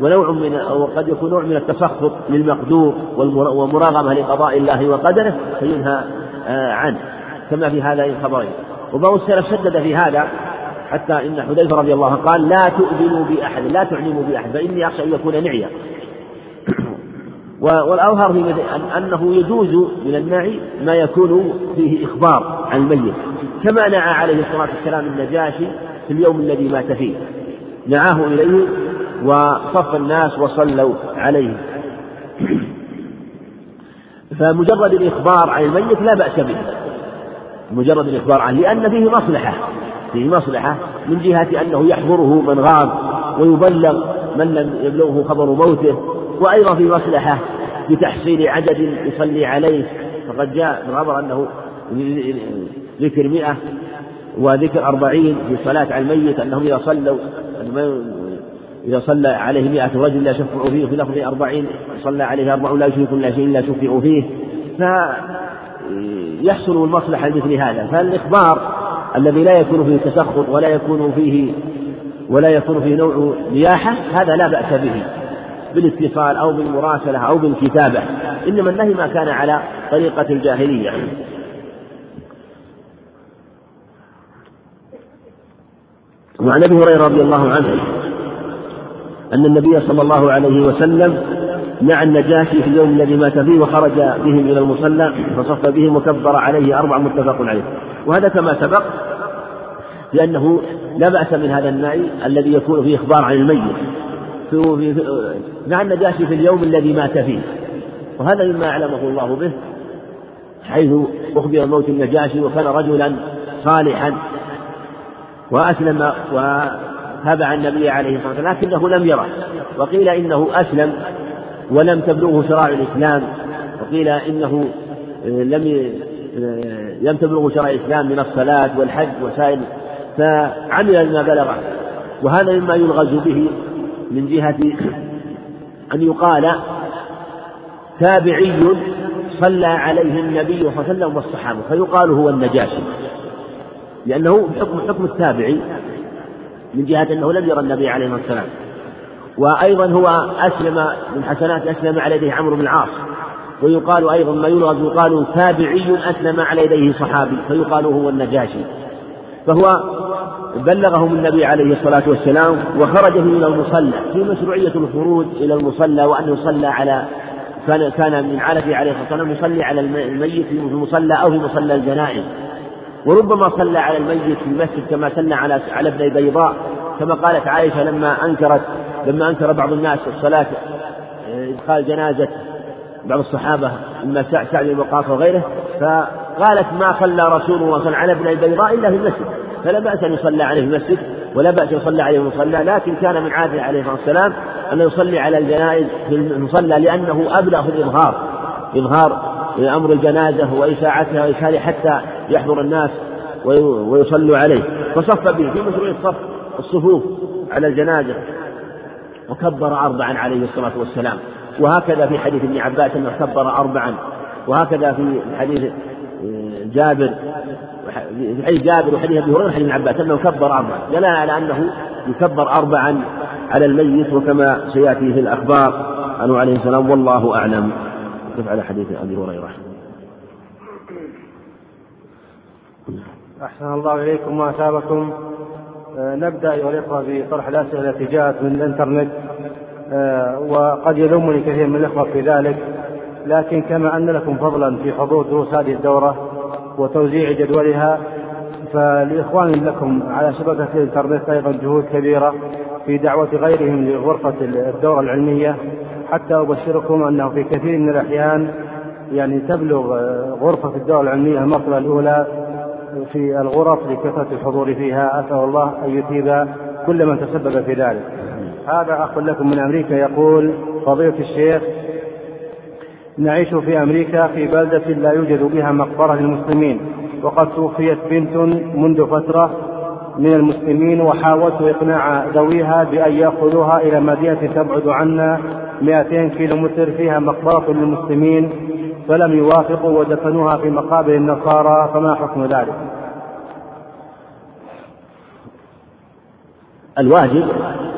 ونوع من وقد يكون نوع من التسخط للمقدور ومراغمة لقضاء الله وقدره فينهى آه، عنه. كما في هذا الخبرين وبعض السلف شدد في هذا حتى إن حذيفة رضي الله عنه قال لا تؤذنوا بأحد لا تعلموا بأحد فإني أخشى أن يكون نعيا. والأظهر في أنه يجوز من النعي ما يكون فيه إخبار عن الميت كما نعى عليه الصلاة والسلام النجاشي في اليوم الذي مات فيه. نعاه إليه وصف الناس وصلوا عليه. فمجرد الإخبار عن الميت لا بأس به. مجرد الإخبار عنه لأن فيه مصلحة. فيه مصلحة من جهة أنه يحضره من غاب ويبلغ من لم يبلغه خبر موته وأيضا في مصلحة بتحصيل عدد يصلي عليه. فقد جاء الخبر أنه ذكر مئة وذكر أربعين في الصلاة على الميت أنهم إذا صلوا إذا صلى عليه مئة رجل لا يشفع فيه في لفظ أربعين صلى عليه أربعون لا يشرك إلا شيء لا شفعوا فيه. فيحصل المصلحة لمثل هذا. فالإخبار الذي لا يكون فيه تسخط ولا يكون فيه ولا يكون فيه نوع نياحة هذا لا بأس به بالاتصال أو بالمراسلة أو بالكتابة إنما النهي ما كان على طريقة الجاهلية. وعن أبي هريرة رضي الله عنه أن النبي صلى الله عليه وسلم نعى النجاشي في اليوم الذي مات فيه وخرج بهم إلى المصلى فصف بهم وكبر عليه أربع متفق عليه. وهذا كما سبق لأنه لا بأس من هذا النعي الذي يكون فيه إخبار عن الميت. في نعى النجاشي في اليوم الذي مات فيه. وهذا مما أعلمه الله به حيث أخبر موت النجاشي وكان رجلا صالحا وأسلم وتابع النبي عليه الصلاة والسلام لكنه لم يره. وقيل إنه أسلم ولم تبلغه شرائع الإسلام وقيل إنه آه، لم آه، لم تبلغه شرائع الإسلام من الصلاة والحج وسائر فعمل بما بلغه. وهذا مما يلغز به من جهة أن يقال تابعي صلى عليه النبي صلى الله عليه وسلم والصحابة فيقال هو النجاشي لأنه حكم حكم التابعي من جهة أنه لم يرى النبي عليه الصلاة والسلام. وأيضا هو أسلم من حسنات أسلم على يديه عمرو بن العاص. ويقال أيضا ما يلغز يقال تابعي أسلم على يديه صحابي فيقال هو النجاشي. فهو بلغهم النبي عليه الصلاة والسلام وخرج من المصلى في مشروعية الخروج إلى المصلى وأن يصلى على كان كان من عادته عليه الصلاة والسلام يصلي على الميت في المصلى أو في مصلى الجنائز. وربما صلى على الميت في المسجد كما صلى على على ابن بيضاء كما قالت عائشة لما أنكرت لما أنكر بعض الناس الصلاة إدخال جنازة بعض الصحابة إما سعد بن وقاص وغيره فقالت ما صلى رسول الله صلى على ابن البيضاء إلا في المسجد. فلا بأس أن يصلى عليه في المسجد ولا بأس يصلى عليه المصلى لكن كان من عادته عليه الصلاة والسلام أن يصلي على الجنائز في المصلى لأنه أبلغ في الإظهار إظهار أمر الجنازة وإشاعتها وإشهارها حتى يحضر الناس ويصلوا عليه. فصف به في مشروع الصف الصفوف على الجنازة. وكبر أربعا عليه الصلاة والسلام. وهكذا في حديث ابن عباس أنه كبر أربعا. وهكذا في حديث آه، جابر. في حديث جابر وحديث أبي هريرة وحديث ابن عباس أنه كبر اربعا. دل على أنه يكبر اربعا على الميت وكما سيأتي في الأخبار. عنه عليه السلام والله أعلم. كيف على حديث أبي هريرة. أحسن الله إليكم وأثابكم. آه، نبدأ أيها الإخوة بطرح الأسئلة التي جاءت من الإنترنت. آه، وقد يلومني كثير من الإخوة في ذلك لكن كما أن لكم فضلا في حضور دروس هذه الدورة وتوزيع جدولها فلإخوان لكم على شبكة الإنترنت أيضا جهود كبيرة في دعوة غيرهم لغرفة الدورة العلمية. حتى أبشركم أنه في كثير من الأحيان يعني تبلغ آه، غرفة الدورة العلمية المرتبة الأولى في الغرف لكثرة الحضور فيها. أسأل الله أن يثيب كل من تسبب في ذلك. هذا أخ لكم من أمريكا يقول فضيلة الشيخ نعيش في أمريكا في بلدة لا يوجد بها مقبرة للمسلمين. وقد توفيت بنت منذ فترة من المسلمين وحاولت إقناع ذويها بأن يأخذوها إلى مدينة تبعد عنا 200 كيلو متر فيها مقبرة للمسلمين. فلم يوافقوا ودفنوها في مقابر النصارى فما حكم ذلك؟ الواجب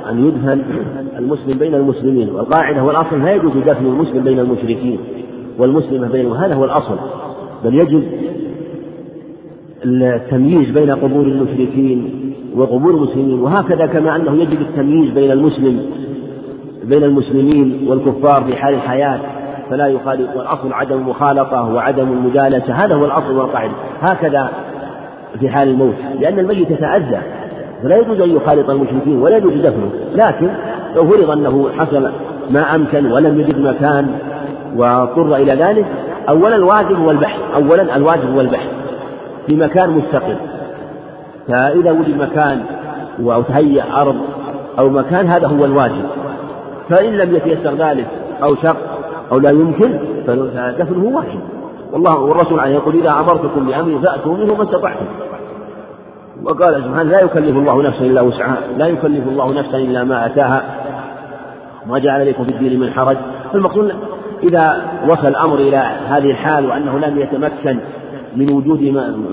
أن يدفن المسلم بين المسلمين والقاعدة والأصل لا يجوز دفن المسلم بين المشركين والمسلمة بينهم هذا هو الأصل بل يجب التمييز بين قبور المشركين وقبور المسلمين وهكذا كما أنه يجب التمييز بين المسلم بين المسلمين والكفار في حال الحياة فلا يخالط والأصل عدم المخالطة وعدم المجالسة هذا هو الأصل والقاعدة. هكذا في حال الموت لأن الميت يتأذى فلا يجوز أن يخالط المشركين ولا يجوز دفنه. لكن لو فرض أنه حصل ما أمكن ولم يجد مكان واضطر إلى ذلك أولا الواجب هو البحث أولا الواجب هو البحث في مكان مستقر فإذا وجد مكان أو تهيأ أرض أو مكان هذا هو الواجب. فإن لم يتيسر ذلك أو شق أو لا يمكن فدفنه واجب والله والرسول عليه يقول إذا أمرتكم بأمر فأتوا منه ما استطعتم. وقال سبحانه لا يكلف الله نفسا إلا وسعها لا يكلف الله نفسا إلا ما أتاها. ما جعل عليكم في الدين من حرج. فالمقصود إذا وصل الأمر إلى هذه الحال وأنه لم يتمكن من وجود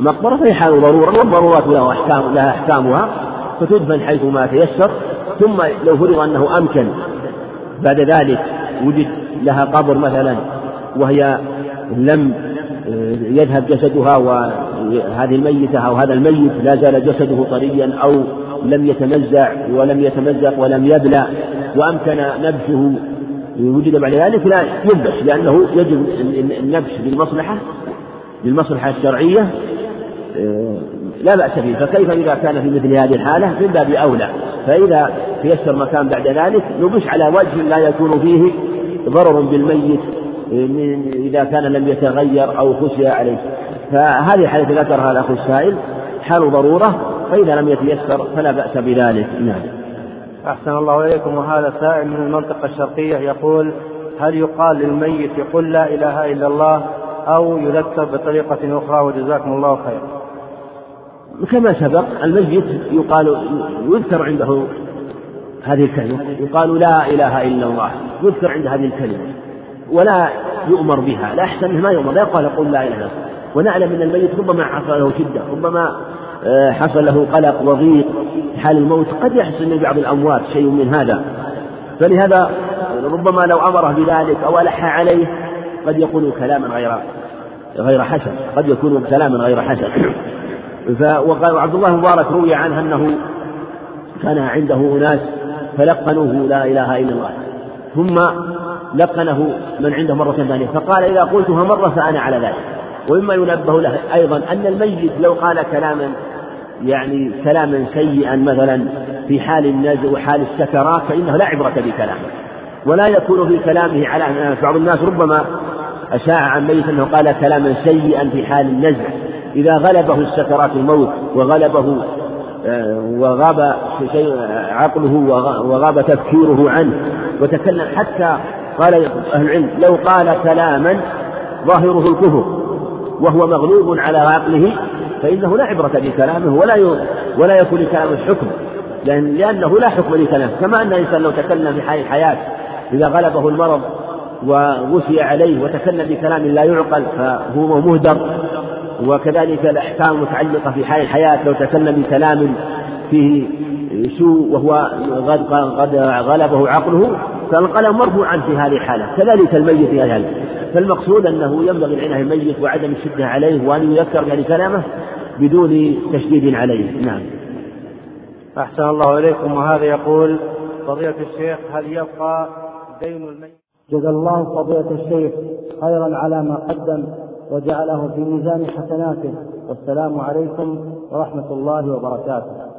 مقبرة فهي حال ضرورة. والضرورات لها أحكام لها أحكامها. فتدفن حيث ما تيسر. ثم لو فرض أنه أمكن بعد ذلك وجد لها قبر مثلا وهي لم يذهب جسدها وهذه الميتة أو هذا الميت لا زال جسده طريا أو لم يتمزع ولم يتمزق ولم يبلى وأمكن نبشه. وجد بعد ذلك لا ينبش لأنه يجب النبش بالمصلحة بالمصلحة الشرعية آه، لا بأس به. فكيف إذا كان في مثل هذه الحالة؟ من باب أولى. فإذا تيسر مكان بعد ذلك نبش على وجه لا يكون فيه ضرر بالميت إذا كان لم يتغير أو خشي عليه. فهذه الحالة ذكرها الأخ السائل حال ضرورة فإذا لم يتيسر فلا بأس بذلك. نعم. أحسن الله إليكم. وهذا سائل من المنطقة الشرقية يقول هل يقال للميت قل لا إله إلا الله أو يذكر بطريقة أخرى وجزاكم الله خيرا كما سبق الميت يقال يذكر عنده هذه الكلمة. يقال لا إله إلا الله. يذكر عند هذه الكلمة. ولا يؤمر بها. لا أحسن ما يؤمر. لا يقال قل لا إله إلا الله. ونعلم أن الميت ربما حصل له شدة ربما آه، حصل له قلق وضيق حال الموت. قد يحصل من بعض الأموات شيء من هذا. فلهذا ربما لو أمره بذلك أو ألح عليه قد يقول كلاما غير غير حسن. قد يكون كلاما غير حسن. وقال عبد الله المبارك روي عنه أنه كان عنده أناس فلقنوه لا إله إلا الله. ثم لقنه من عنده مرة ثانية. فقال إذا قلتها مرة فأنا على ذلك. ومما ينبه له أيضا أن الميت لو قال كلاما يعني كلاما سيئا مثلا في حال النزع وحال السكرات فإنه لا عبرة بكلامه. ولا يكون في كلامه على بعض الناس ربما أشاع عن ميت أنه قال كلاما سيئا في حال النزع. إذا غلبه السكرات الموت وغلبه وغاب شيء عقله وغاب تفكيره عنه. وتكلم حتى قال أهل العلم لو قال كلاما ظاهره الكفر وهو مغلوب على عقله فإنه لا عبرة بكلامه ولا ولا يكون لكلامه حكم. لأن لأنه لا حكم لكلامه. كما أن الإنسان لو تكلم في حال الحياة إذا غلبه المرض وغشي عليه وتكلم بكلام لا يعقل فهو مهدر. وكذلك الأحكام المتعلقة في حال الحياة لو تكلم بكلام فيه سوء وهو قد قد غلبه عقله فالقلم مرفوعا في هذه الحالة. كذلك الميت في هذه الحالة فالمقصود أنه ينبغي العناية الميت وعدم الشدة عليه وأن يذكر يعني كلامه بدون تشديد عليه. نعم. أحسن الله إليكم. وهذا يقول فضيلة الشيخ هل يبقى دين الميت؟ جزا الله فضيلة الشيخ خيرا على ما قدم. وجعله في ميزان حسناته. والسلام عليكم ورحمة الله وبركاته.